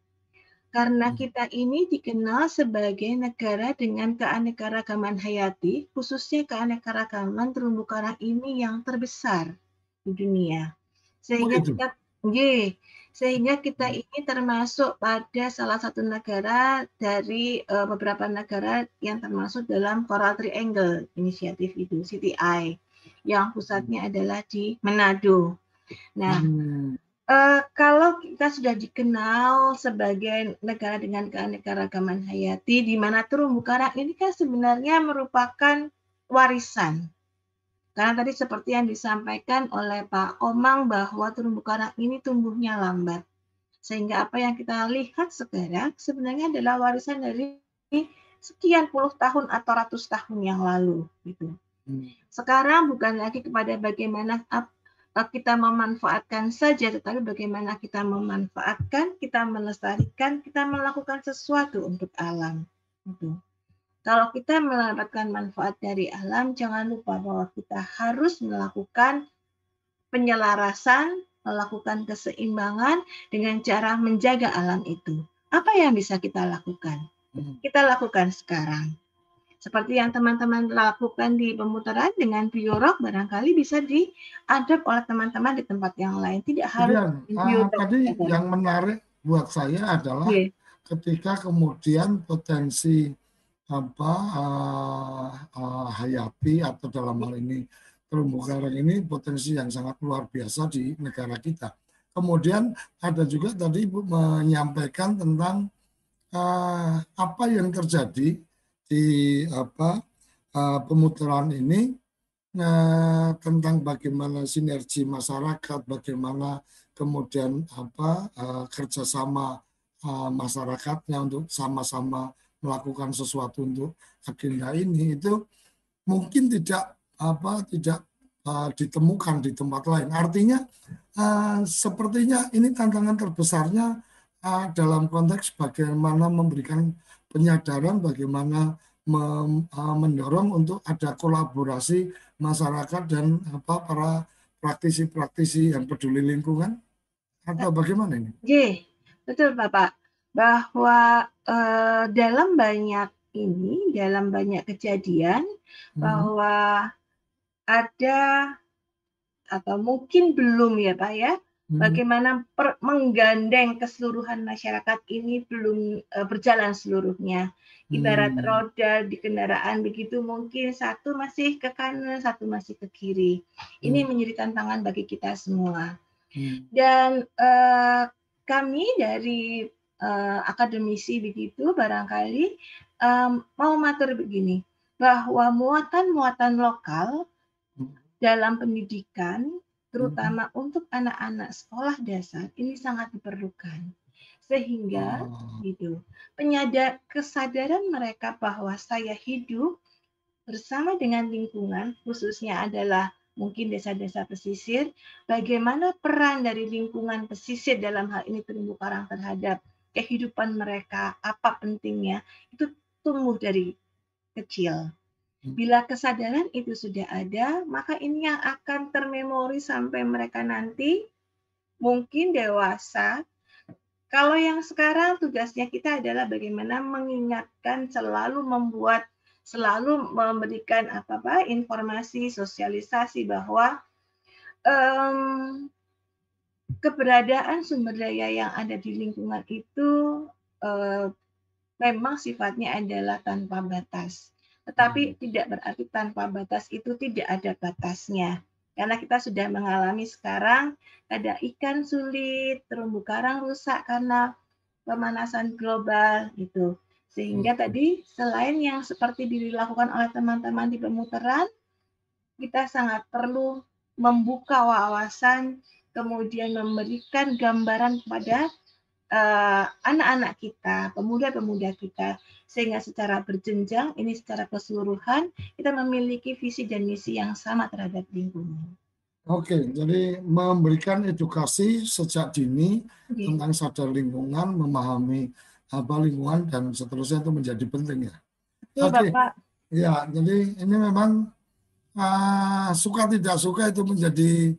karena hmm. kita ini dikenal sebagai negara dengan keanekaragaman hayati, khususnya keanekaragaman terumbu karang ini yang terbesar di dunia. Sehingga oh, kita ye, sehingga kita hmm. ini termasuk pada salah satu negara dari uh, beberapa negara yang termasuk dalam Coral Triangle inisiatif itu CTI yang pusatnya adalah di Manado. Nah, hmm. Uh, kalau kita sudah dikenal sebagai negara dengan keanekaragaman hayati, di mana terumbu karang ini kan sebenarnya merupakan warisan. Karena tadi seperti yang disampaikan oleh Pak Omang bahwa terumbu karang ini tumbuhnya lambat. Sehingga apa yang kita lihat sekarang sebenarnya adalah warisan dari sekian puluh tahun atau ratus tahun yang lalu gitu. Hmm. Sekarang bukan lagi kepada bagaimana kita memanfaatkan saja, tetapi bagaimana kita memanfaatkan, kita melestarikan, kita melakukan sesuatu untuk alam. Gitu. Kalau kita mendapatkan manfaat dari alam, jangan lupa bahwa kita harus melakukan penyelarasan, melakukan keseimbangan dengan cara menjaga alam itu. Apa yang bisa kita lakukan? Hmm. Kita lakukan sekarang seperti yang teman-teman lakukan di pemutaran dengan biorok barangkali bisa diadap oleh teman-teman di tempat yang lain. Tidak harus ya, uh, tadi yang menarik buat saya adalah yeah. ketika kemudian potensi apa uh, uh, hayati atau dalam hal ini terumbu karang ini potensi yang sangat luar biasa di negara kita. Kemudian ada juga tadi Ibu menyampaikan tentang uh, apa yang terjadi di apa uh, pemutaran ini uh, tentang bagaimana sinergi masyarakat, bagaimana kemudian apa uh, kerjasama uh, masyarakatnya untuk sama-sama melakukan sesuatu untuk agenda ini itu mungkin tidak apa tidak ditemukan di tempat lain. Artinya sepertinya ini tantangan terbesarnya dalam konteks bagaimana memberikan penyadaran bagaimana mendorong untuk ada kolaborasi masyarakat dan apa para praktisi-praktisi yang peduli lingkungan atau bagaimana ini? Iya, betul Bapak. Bahwa eh, dalam banyak ini, dalam banyak kejadian hmm. bahwa ada atau mungkin belum ya Pak ya. Bagaimana per, menggandeng keseluruhan masyarakat ini belum uh, berjalan seluruhnya. Ibarat hmm. roda di kendaraan begitu mungkin satu masih ke kanan, satu masih ke kiri. Ini hmm. menjadi tantangan bagi kita semua. Hmm. Dan uh, kami dari uh, akademisi begitu barangkali um, mau matur begini bahwa muatan-muatan lokal hmm. dalam pendidikan terutama hmm. untuk anak-anak sekolah dasar ini sangat diperlukan sehingga oh. gitu penyadar kesadaran mereka bahwa saya hidup bersama dengan lingkungan khususnya adalah mungkin desa-desa pesisir bagaimana peran dari lingkungan pesisir dalam hal ini terumbu karang terhadap kehidupan mereka, apa pentingnya, itu tumbuh dari kecil. Bila kesadaran itu sudah ada, maka ini yang akan termemori sampai mereka nanti mungkin dewasa. Kalau yang sekarang tugasnya kita adalah bagaimana mengingatkan selalu membuat selalu memberikan apa apa informasi sosialisasi bahwa um, keberadaan sumber daya yang ada di lingkungan itu uh, memang sifatnya adalah tanpa batas. Tetapi hmm. tidak berarti tanpa batas itu tidak ada batasnya. Karena kita sudah mengalami sekarang ada ikan sulit, terumbu karang rusak karena pemanasan global itu. Sehingga tadi selain yang seperti dilakukan oleh teman-teman di pemutaran, kita sangat perlu membuka wawasan, kemudian memberikan gambaran kepada anak-anak uh, kita, pemuda-pemuda kita, sehingga secara berjenjang, ini secara keseluruhan, kita memiliki visi dan misi yang sama terhadap lingkungan. Oke, jadi memberikan edukasi sejak dini Oke. tentang sadar lingkungan, memahami apa lingkungan dan seterusnya itu menjadi penting ya. Oke, Bapak. Ya, jadi ini memang uh, suka tidak suka itu menjadi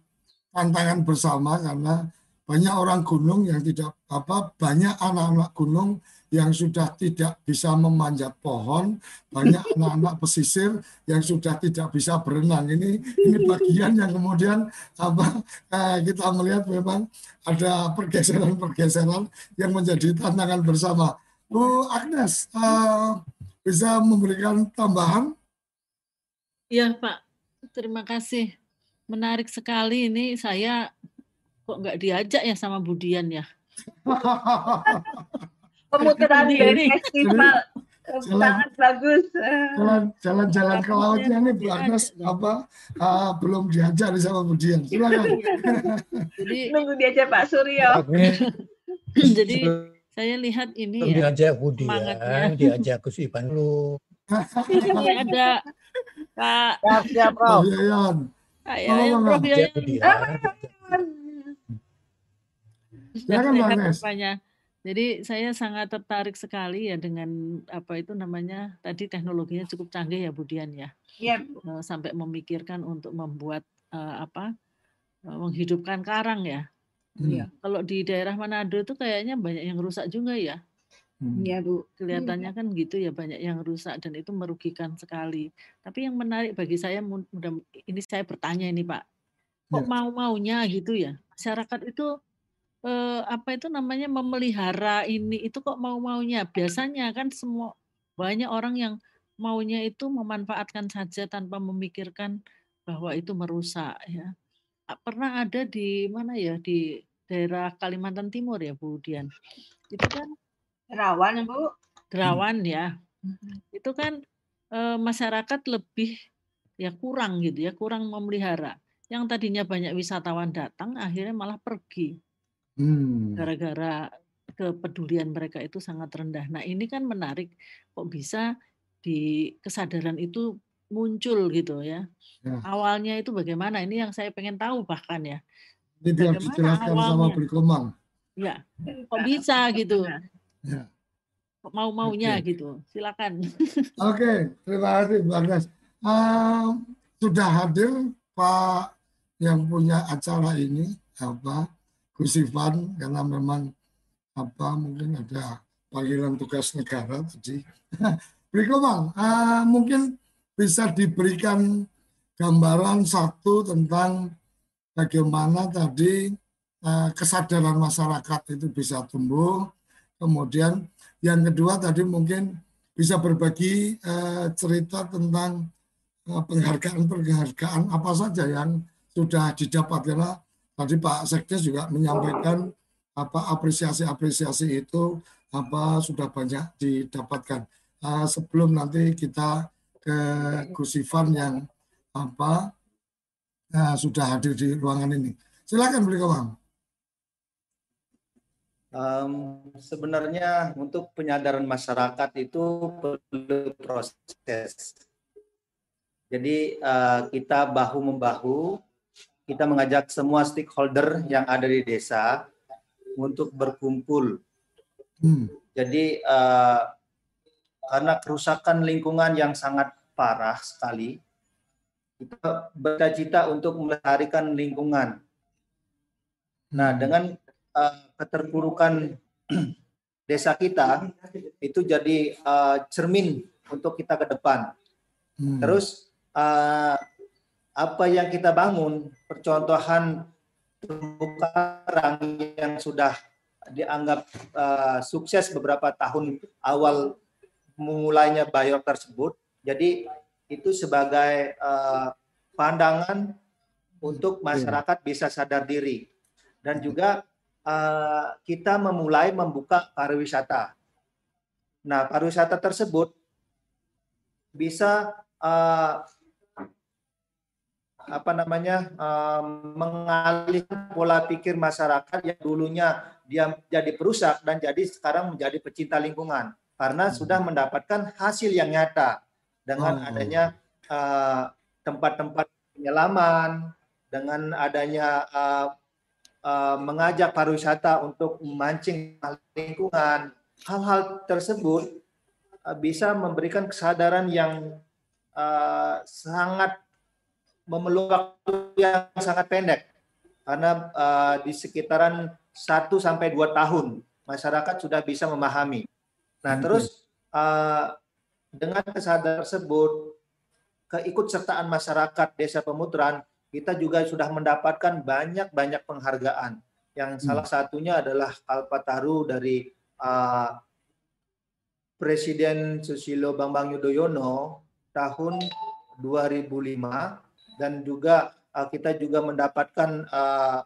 tantangan bersama karena banyak orang gunung yang tidak apa banyak anak-anak gunung yang sudah tidak bisa memanjat pohon, banyak anak-anak pesisir yang sudah tidak bisa berenang. Ini ini bagian yang kemudian apa eh, kita melihat memang ada pergeseran-pergeseran yang menjadi tantangan bersama. Bu Agnes eh, bisa memberikan tambahan? Iya Pak, terima kasih. Menarik sekali ini saya kok nggak diajak ya sama Budian ya. Pemutaran dari festival sangat bagus. Jalan-jalan ke lautnya nih Bu Agnes apa uh, belum diajar sama Budian. Silakan. Jadi nunggu diajak Pak Suryo. Jadi saya lihat ini belum ya. diajak Budian, diajak Gus Ipan dulu. Ini ada Pak Siap, siap, Prof. Pak Yayan, Prof Yayan. Silakan Agnes. Jadi saya sangat tertarik sekali ya dengan apa itu namanya tadi teknologinya cukup canggih ya Budian ya. Iya. Eh, sampai memikirkan untuk membuat uh, apa uh, menghidupkan karang ya. Iya. Hmm. Kalau di daerah Manado itu kayaknya banyak yang rusak juga ya. Hmm. Iya Bu. Kelihatannya kan gitu ya banyak yang rusak dan itu merugikan sekali. Tapi yang menarik bagi saya mudah ini saya bertanya ini Pak. Kok ya. mau maunya gitu ya masyarakat itu eh, apa itu namanya memelihara ini itu kok mau-maunya. Biasanya kan semua banyak orang yang maunya itu memanfaatkan saja tanpa memikirkan bahwa itu merusak ya. Pernah ada di mana ya di daerah Kalimantan Timur ya Bu Dian. Itu kan rawan Bu. Derawan ya. Itu kan e, masyarakat lebih ya kurang gitu ya, kurang memelihara. Yang tadinya banyak wisatawan datang akhirnya malah pergi. Hmm. Gara-gara kepedulian mereka itu sangat rendah. Nah, ini kan menarik kok bisa di kesadaran itu muncul gitu ya. ya. Awalnya itu bagaimana? Ini yang saya pengen tahu bahkan ya. Ini biar dijelaskan sama Beli Komang. Ya, kok bisa gitu. Ya. Kok mau-maunya okay. gitu. Silakan. Oke, okay, terima kasih Bang Agnes. Uh, sudah hadir Pak yang punya acara ini apa Gus Ivan karena memang apa mungkin ada panggilan tugas negara tadi. Berikut uh, mungkin bisa diberikan gambaran satu tentang bagaimana tadi uh, kesadaran masyarakat itu bisa tumbuh. Kemudian yang kedua tadi mungkin bisa berbagi uh, cerita tentang penghargaan-penghargaan apa saja yang sudah didapat karena Tadi Pak Sekdes juga menyampaikan apa apresiasi-apresiasi itu apa sudah banyak didapatkan. Uh, sebelum nanti kita ke Gus Ivan yang apa uh, sudah hadir di ruangan ini. Silakan beli Bang. Um, sebenarnya untuk penyadaran masyarakat itu perlu proses. Jadi uh, kita bahu membahu kita mengajak semua stakeholder yang ada di desa untuk berkumpul Hmm. Jadi uh, karena kerusakan lingkungan yang sangat parah sekali, kita bercita-cita untuk melestarikan lingkungan. Nah, dengan uh, keterpurukan desa kita itu jadi uh, cermin untuk kita ke depan. Hmm. Terus uh, apa yang kita bangun, percontohan terumbu karang yang sudah dianggap uh, sukses beberapa tahun awal memulainya biok tersebut. Jadi itu sebagai uh, pandangan untuk masyarakat bisa sadar diri dan juga uh, kita memulai membuka pariwisata. Nah, pariwisata tersebut bisa uh, apa namanya uh, mengalihkan pola pikir masyarakat yang dulunya dia jadi perusak dan jadi sekarang menjadi pecinta lingkungan. Karena sudah mendapatkan hasil yang nyata dengan oh. adanya tempat-tempat uh, penyelaman dengan adanya uh, uh, mengajak pariwisata untuk memancing lingkungan, hal-hal tersebut uh, bisa memberikan kesadaran yang uh, sangat memerlukan waktu yang sangat pendek karena uh, di sekitaran 1 sampai 2 tahun masyarakat sudah bisa memahami. Nah, hmm. terus uh, dengan kesadaran tersebut keikutsertaan masyarakat desa Pemuteran kita juga sudah mendapatkan banyak-banyak penghargaan. Yang hmm. salah satunya adalah Kalpataru dari uh, Presiden Susilo Bambang Yudhoyono tahun 2005 dan juga uh, kita juga mendapatkan uh,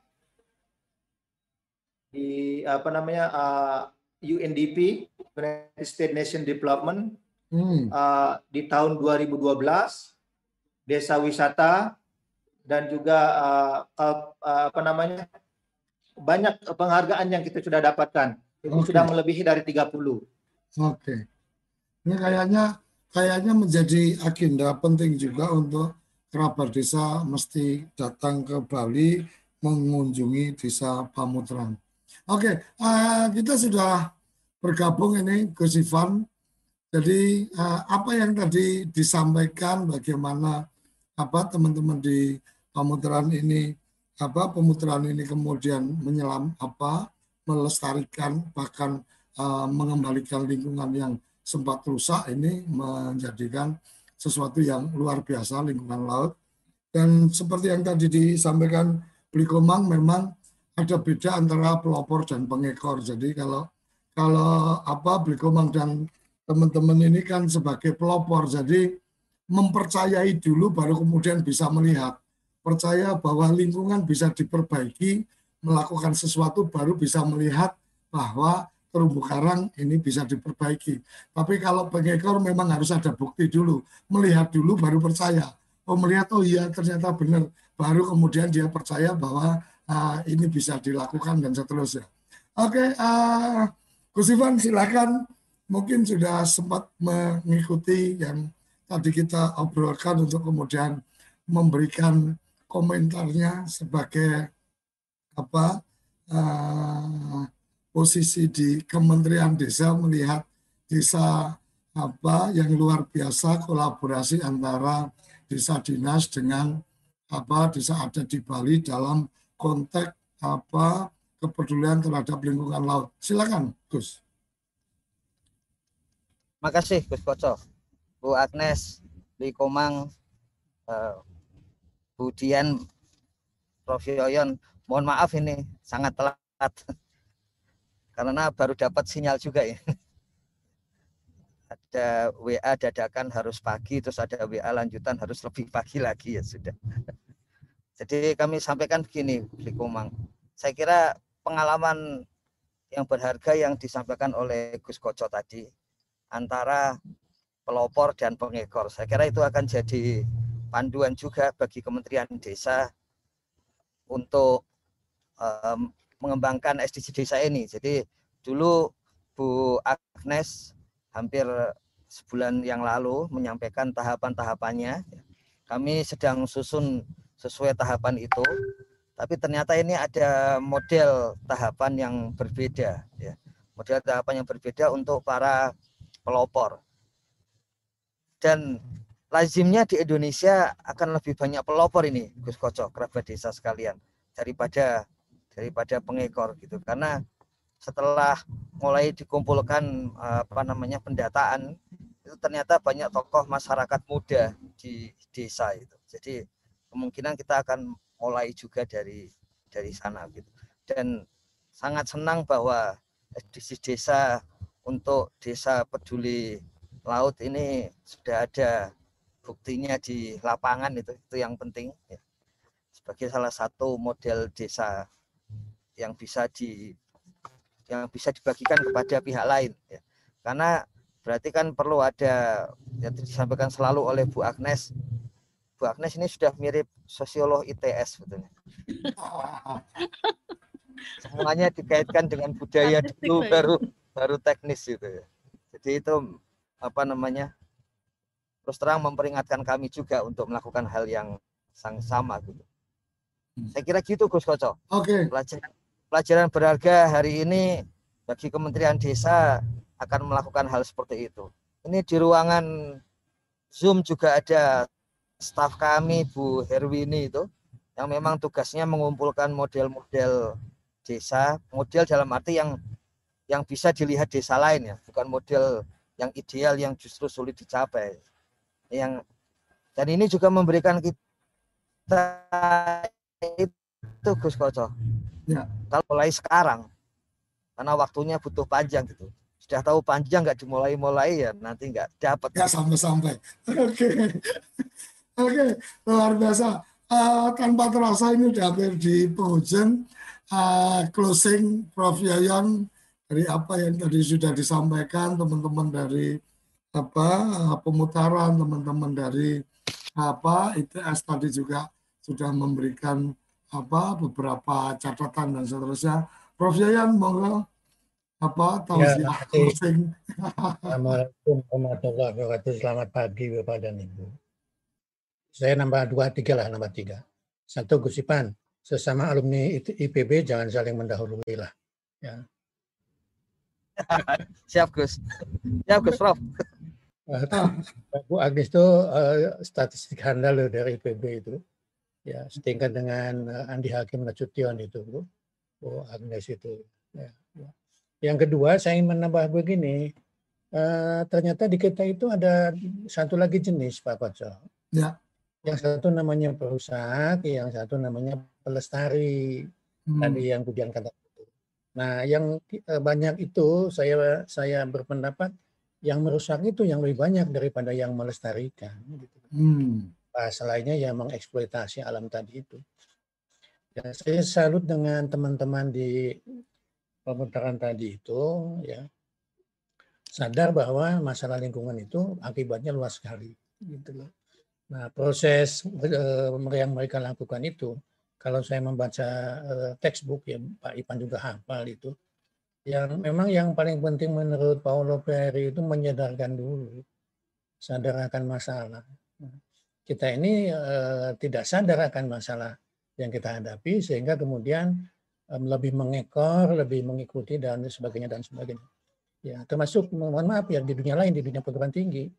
di apa namanya uh, UNDP United States Nation Development hmm. uh, di tahun 2012 desa wisata dan juga uh, uh, apa namanya banyak penghargaan yang kita sudah dapatkan. Itu okay. sudah melebihi dari 30. Oke. Okay. Ini kayaknya kayaknya menjadi agenda penting juga untuk kerabat desa mesti datang ke Bali mengunjungi desa Pamutran. Oke, okay, uh, kita sudah bergabung ini Gus Ivan. Jadi uh, apa yang tadi disampaikan bagaimana apa teman-teman di pemutaran ini apa pemutaran ini kemudian menyelam apa melestarikan bahkan uh, mengembalikan lingkungan yang sempat rusak ini menjadikan sesuatu yang luar biasa lingkungan laut. Dan seperti yang tadi disampaikan Blikomang memang ada beda antara pelopor dan pengekor. Jadi kalau kalau apa Blikomang dan teman-teman ini kan sebagai pelopor. Jadi mempercayai dulu baru kemudian bisa melihat. Percaya bahwa lingkungan bisa diperbaiki, melakukan sesuatu baru bisa melihat bahwa terumbu karang ini bisa diperbaiki. Tapi kalau pengekor memang harus ada bukti dulu, melihat dulu baru percaya. Oh melihat oh iya ternyata benar, baru kemudian dia percaya bahwa uh, ini bisa dilakukan dan seterusnya. Oke, okay, uh, Gus Ivan silakan. Mungkin sudah sempat mengikuti yang tadi kita obrolkan untuk kemudian memberikan komentarnya sebagai apa uh, posisi di Kementerian Desa melihat desa apa yang luar biasa kolaborasi antara desa dinas dengan apa desa ada di Bali dalam konteks apa kepedulian terhadap lingkungan laut. Silakan, Gus. Makasih Gus Koco, Bu Agnes, Li Komang, uh, Kemudian Prof. Yoyon, mohon maaf ini sangat telat karena baru dapat sinyal juga ya. Ada WA dadakan harus pagi, terus ada WA lanjutan harus lebih pagi lagi ya sudah. Jadi kami sampaikan begini, Blikomang. Saya kira pengalaman yang berharga yang disampaikan oleh Gus Koco tadi antara pelopor dan pengekor. Saya kira itu akan jadi panduan juga bagi Kementerian Desa untuk mengembangkan SDG desa ini. Jadi dulu Bu Agnes hampir sebulan yang lalu menyampaikan tahapan-tahapannya. Kami sedang susun sesuai tahapan itu, tapi ternyata ini ada model tahapan yang berbeda. Ya. model tahapan yang berbeda untuk para pelopor. Dan lazimnya di Indonesia akan lebih banyak pelopor ini, Gus Koco, kerabat desa sekalian, daripada daripada pengekor gitu. Karena setelah mulai dikumpulkan apa namanya pendataan itu ternyata banyak tokoh masyarakat muda di desa itu. Jadi kemungkinan kita akan mulai juga dari dari sana gitu. Dan sangat senang bahwa edisi desa untuk desa peduli laut ini sudah ada buktinya di lapangan itu itu yang penting ya. sebagai salah satu model desa yang bisa di yang bisa dibagikan kepada pihak lain ya. Karena berarti kan perlu ada yang disampaikan selalu oleh Bu Agnes. Bu Agnes ini sudah mirip sosiolog ITS sebetulnya. Semuanya dikaitkan dengan budaya dulu baru baru teknis gitu ya. Jadi itu apa namanya? Terus terang memperingatkan kami juga untuk melakukan hal yang sang sama gitu. Saya kira gitu Gus Koco. Oke. Okay. Pelajaran pelajaran berharga hari ini bagi Kementerian Desa akan melakukan hal seperti itu. Ini di ruangan Zoom juga ada staf kami Bu Herwini itu yang memang tugasnya mengumpulkan model-model desa, model dalam arti yang yang bisa dilihat desa lain ya, bukan model yang ideal yang justru sulit dicapai. Yang dan ini juga memberikan kita itu Gus Koco Ya. Kalau mulai sekarang, karena waktunya butuh panjang gitu. Sudah tahu panjang nggak dimulai-mulai ya nanti nggak dapat. Ya sampai-sampai. Oke, oke luar biasa. Uh, tanpa terasa ini sudah hampir di penghujung uh, closing Prof Yayan dari apa yang tadi sudah disampaikan teman-teman dari apa uh, pemutaran teman-teman dari apa ITS tadi juga sudah memberikan apa beberapa catatan dan seterusnya. Prof Yayan monggo apa tausiah ya, closing. Assalamualaikum warahmatullahi wabarakatuh. Selamat pagi Bapak dan Ibu. Saya nambah dua tiga lah nambah tiga. Satu Gusipan, sesama alumni IPB jangan saling mendahului lah. Ya. Siap Gus. Siap Gus Prof. Bu Agnes itu uh, statistik handal dari IPB itu ya setingkat dengan uh, Andi Hakim Nasution itu Bu, Bu Agnes itu. Ya, ya. Yang kedua saya ingin menambah begini, uh, ternyata di kita itu ada satu lagi jenis Pak Koco. Ya. Yang satu namanya perusak, yang satu namanya pelestari. Hmm. Tadi yang kemudian kata itu. Nah, yang uh, banyak itu saya saya berpendapat yang merusak itu yang lebih banyak daripada yang melestarikan. Gitu. Hmm bahasa lainnya yang mengeksploitasi alam tadi itu. Ya, saya salut dengan teman-teman di pemutaran tadi itu ya sadar bahwa masalah lingkungan itu akibatnya luas sekali gitu loh. Nah, proses uh, yang mereka lakukan itu kalau saya membaca uh, textbook ya Pak Ipan juga hafal itu yang memang yang paling penting menurut Paulo Freire itu menyadarkan dulu sadar akan masalah kita ini uh, tidak sadar akan masalah yang kita hadapi sehingga kemudian um, lebih mengekor, lebih mengikuti dan sebagainya dan sebagainya. Ya, termasuk mohon maaf ya di dunia lain di dunia perguruan tinggi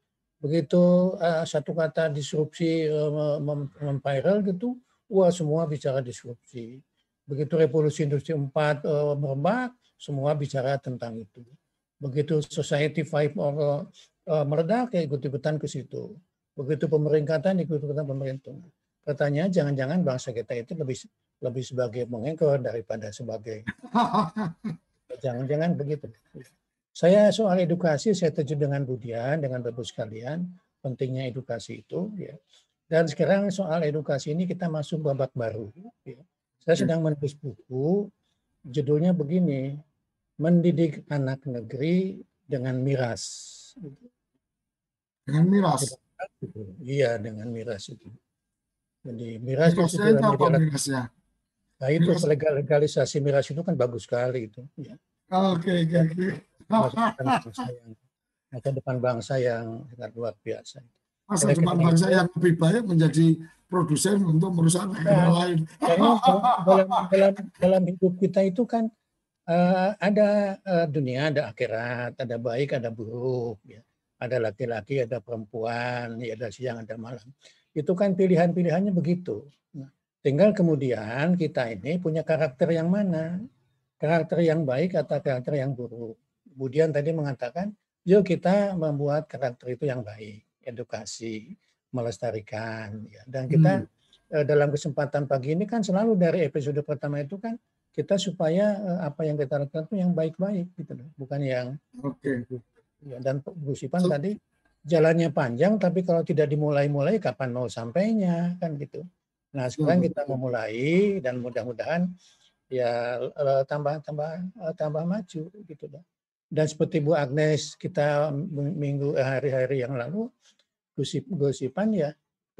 begitu uh, satu kata disrupsi uh, memviral gitu, wah semua bicara disrupsi. Begitu revolusi industri 4 uh, merebak, semua bicara tentang itu. Begitu society 5 uh, meledak, ya ikut-ikutan ke situ Begitu pemeringkatan ikut-ikutan pemerintah. Pertanyaan jangan-jangan bangsa kita itu lebih lebih sebagai mengekor daripada sebagai jangan-jangan begitu. Saya soal edukasi saya setuju dengan Budian dengan Bapak sekalian pentingnya edukasi itu ya. Dan sekarang soal edukasi ini kita masuk babak baru. Ya. Saya sedang menulis buku judulnya begini mendidik anak negeri dengan miras. Dengan miras. Iya dengan miras itu. Jadi miras itu, apa mirasnya? Nah itu miras. legal legalisasi miras itu kan bagus sekali itu. Ya. Oke oke oke. Masa depan bangsa yang sangat luar biasa. Masa Oleh depan bangsa yang lebih baik menjadi produsen untuk merusak negara nah, lain. dalam, dalam, dalam hidup kita itu kan uh, ada uh, dunia, ada akhirat, ada baik, ada buruk, ya. Ada laki-laki, ada perempuan, ya, ada siang, ada malam. Itu kan pilihan-pilihannya begitu. Nah, tinggal kemudian kita ini punya karakter yang mana, karakter yang baik atau karakter yang buruk. Kemudian tadi mengatakan, yuk kita membuat karakter itu yang baik, edukasi, melestarikan, ya. dan kita hmm Eh, dalam kesempatan pagi ini kan selalu dari episode pertama itu kan kita supaya eh, apa yang kita lakukan itu yang baik-baik gitu loh, bukan yang oke. Okay. Ya, dan Bu Sipan so, tadi jalannya panjang tapi kalau tidak dimulai-mulai kapan mau sampainya kan gitu. Nah, sekarang kita memulai dan mudah-mudahan ya eh, tambah tambah maju gitu loh. Dan seperti Bu Agnes kita minggu hari-hari yang lalu gosip gosipan ya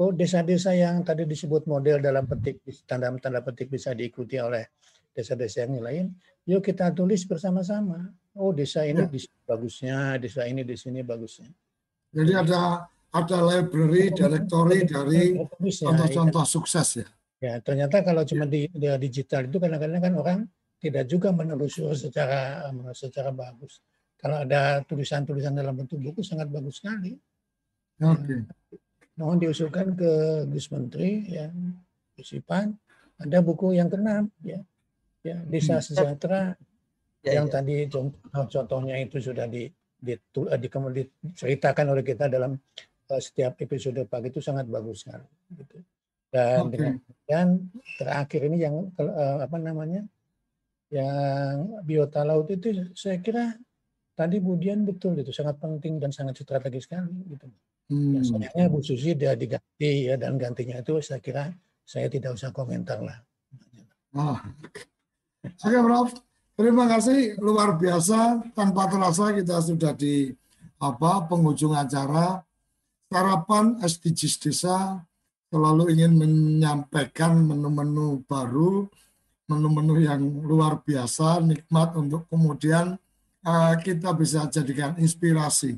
Oh, desa-desa yang tadi disebut model dalam petik tanda tanda petik bisa diikuti oleh desa-desa yang lain, yuk kita tulis bersama-sama. Oh, desa ini ya. di bagusnya, desa ini di sini bagusnya. Jadi ada ada library, directory dari contoh-contoh ya, sukses ya. Ya, ternyata kalau cuma di, di digital itu kadang-kadang kan orang tidak juga menelusuri secara secara bagus. Kalau ada tulisan-tulisan dalam bentuk buku sangat bagus sekali. Oke. Okay mohon diusulkan ke Gus Menteri ya Gus Ipan ada buku yang keenam ya ya desa hmm. sejahtera ya, yang ya. tadi contoh, contohnya itu sudah di, di, di, di, diceritakan oleh kita dalam uh, setiap episode pagi itu sangat bagus sekali gitu. dan okay. dengan dan terakhir ini yang uh, apa namanya yang biota laut itu saya kira tadi Budian betul itu sangat penting dan sangat strategis sekali gitu. Hmm. Ya, sayangnya Bu Susi dia diganti ya dan gantinya itu saya kira saya tidak usah komentar lah. Oh. Oke Prof, terima kasih luar biasa tanpa terasa kita sudah di apa penghujung acara sarapan SDGs desa selalu ingin menyampaikan menu-menu baru, menu-menu yang luar biasa, nikmat untuk kemudian uh, kita bisa jadikan inspirasi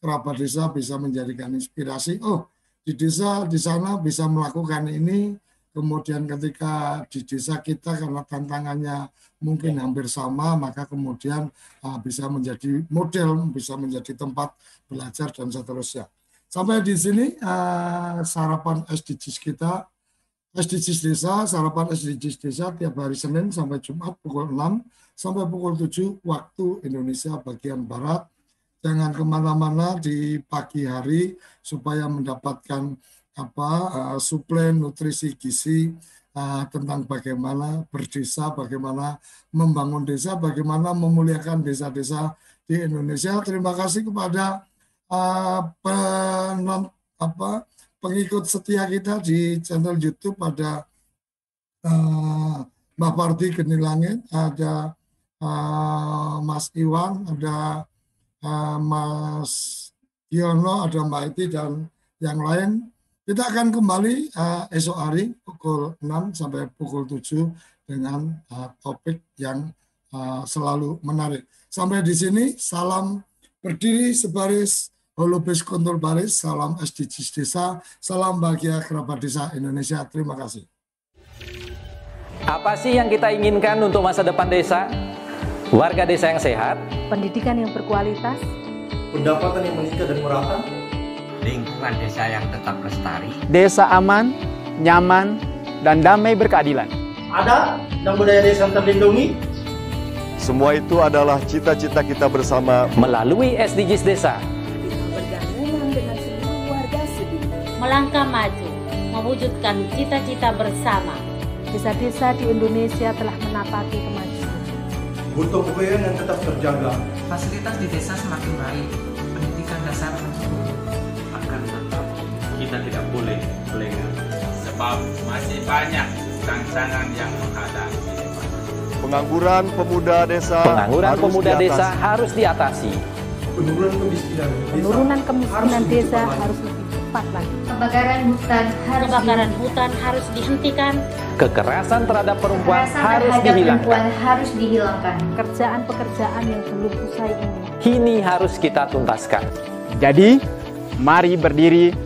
kerabat desa bisa menjadikan inspirasi. Oh, di desa di sana bisa melakukan ini. Kemudian ketika di desa kita karena tantangannya mungkin hampir sama, maka kemudian uh, bisa menjadi model, bisa menjadi tempat belajar dan seterusnya. Sampai di sini uh, sarapan SDGs kita, SDGs desa, sarapan SDGs desa tiap hari Senin sampai Jumat pukul 6 sampai pukul 7 waktu Indonesia bagian Barat. Jangan ke mana-mana di pagi hari supaya mendapatkan apa uh, suplen nutrisi gizi uh, tentang bagaimana berdesa, bagaimana membangun desa, bagaimana memuliakan desa-desa di Indonesia. Terima kasih kepada uh, penon, apa, pengikut setia kita di channel YouTube ada uh, Mbak Parti Genilangit, ada uh, Mas Iwan, ada uh, Mas Yono, ada Mbak Iti dan yang lain. Kita akan kembali uh, esok hari pukul 6 sampai pukul 7 dengan uh, topik yang uh, selalu menarik. Sampai di sini, salam berdiri sebaris, holobes kontrol baris, salam SDGs desa, salam bahagia kerabat desa Indonesia. Terima kasih. Apa sih yang kita inginkan untuk masa depan desa? Warga desa yang sehat, pendidikan yang berkualitas, pendapatan yang meningkat dan merata, lingkungan desa yang tetap lestari, desa aman, nyaman, dan damai berkeadilan. Ada dan budaya desa terlindungi. Semua itu adalah cita-cita kita bersama melalui SDGs Desa. Melangkah maju, mewujudkan cita-cita bersama. Desa-desa di Indonesia telah menapaki kemajuan butuh kebayaan yang tetap terjaga. Fasilitas di desa semakin baik, pendidikan dasar mencukupi. Kita tidak boleh lengah. Sebab masih banyak tantangan yang menghadapi. Pengangguran pemuda desa Pengangguran harus pemuda diatasi. desa harus diatasi. Penurunan kemiskinan desa, Penurunan kemiskinan harus desa harus lebih cepat lagi. Kebakaran hutan harus kebakaran hutan harus dihentikan. Kekerasan terhadap perempuan Kekerasan harus terhadap dihilangkan. Perempuan harus dihilangkan. Pekerjaan-pekerjaan yang belum usai ini. Ini harus kita tuntaskan. Jadi, mari berdiri.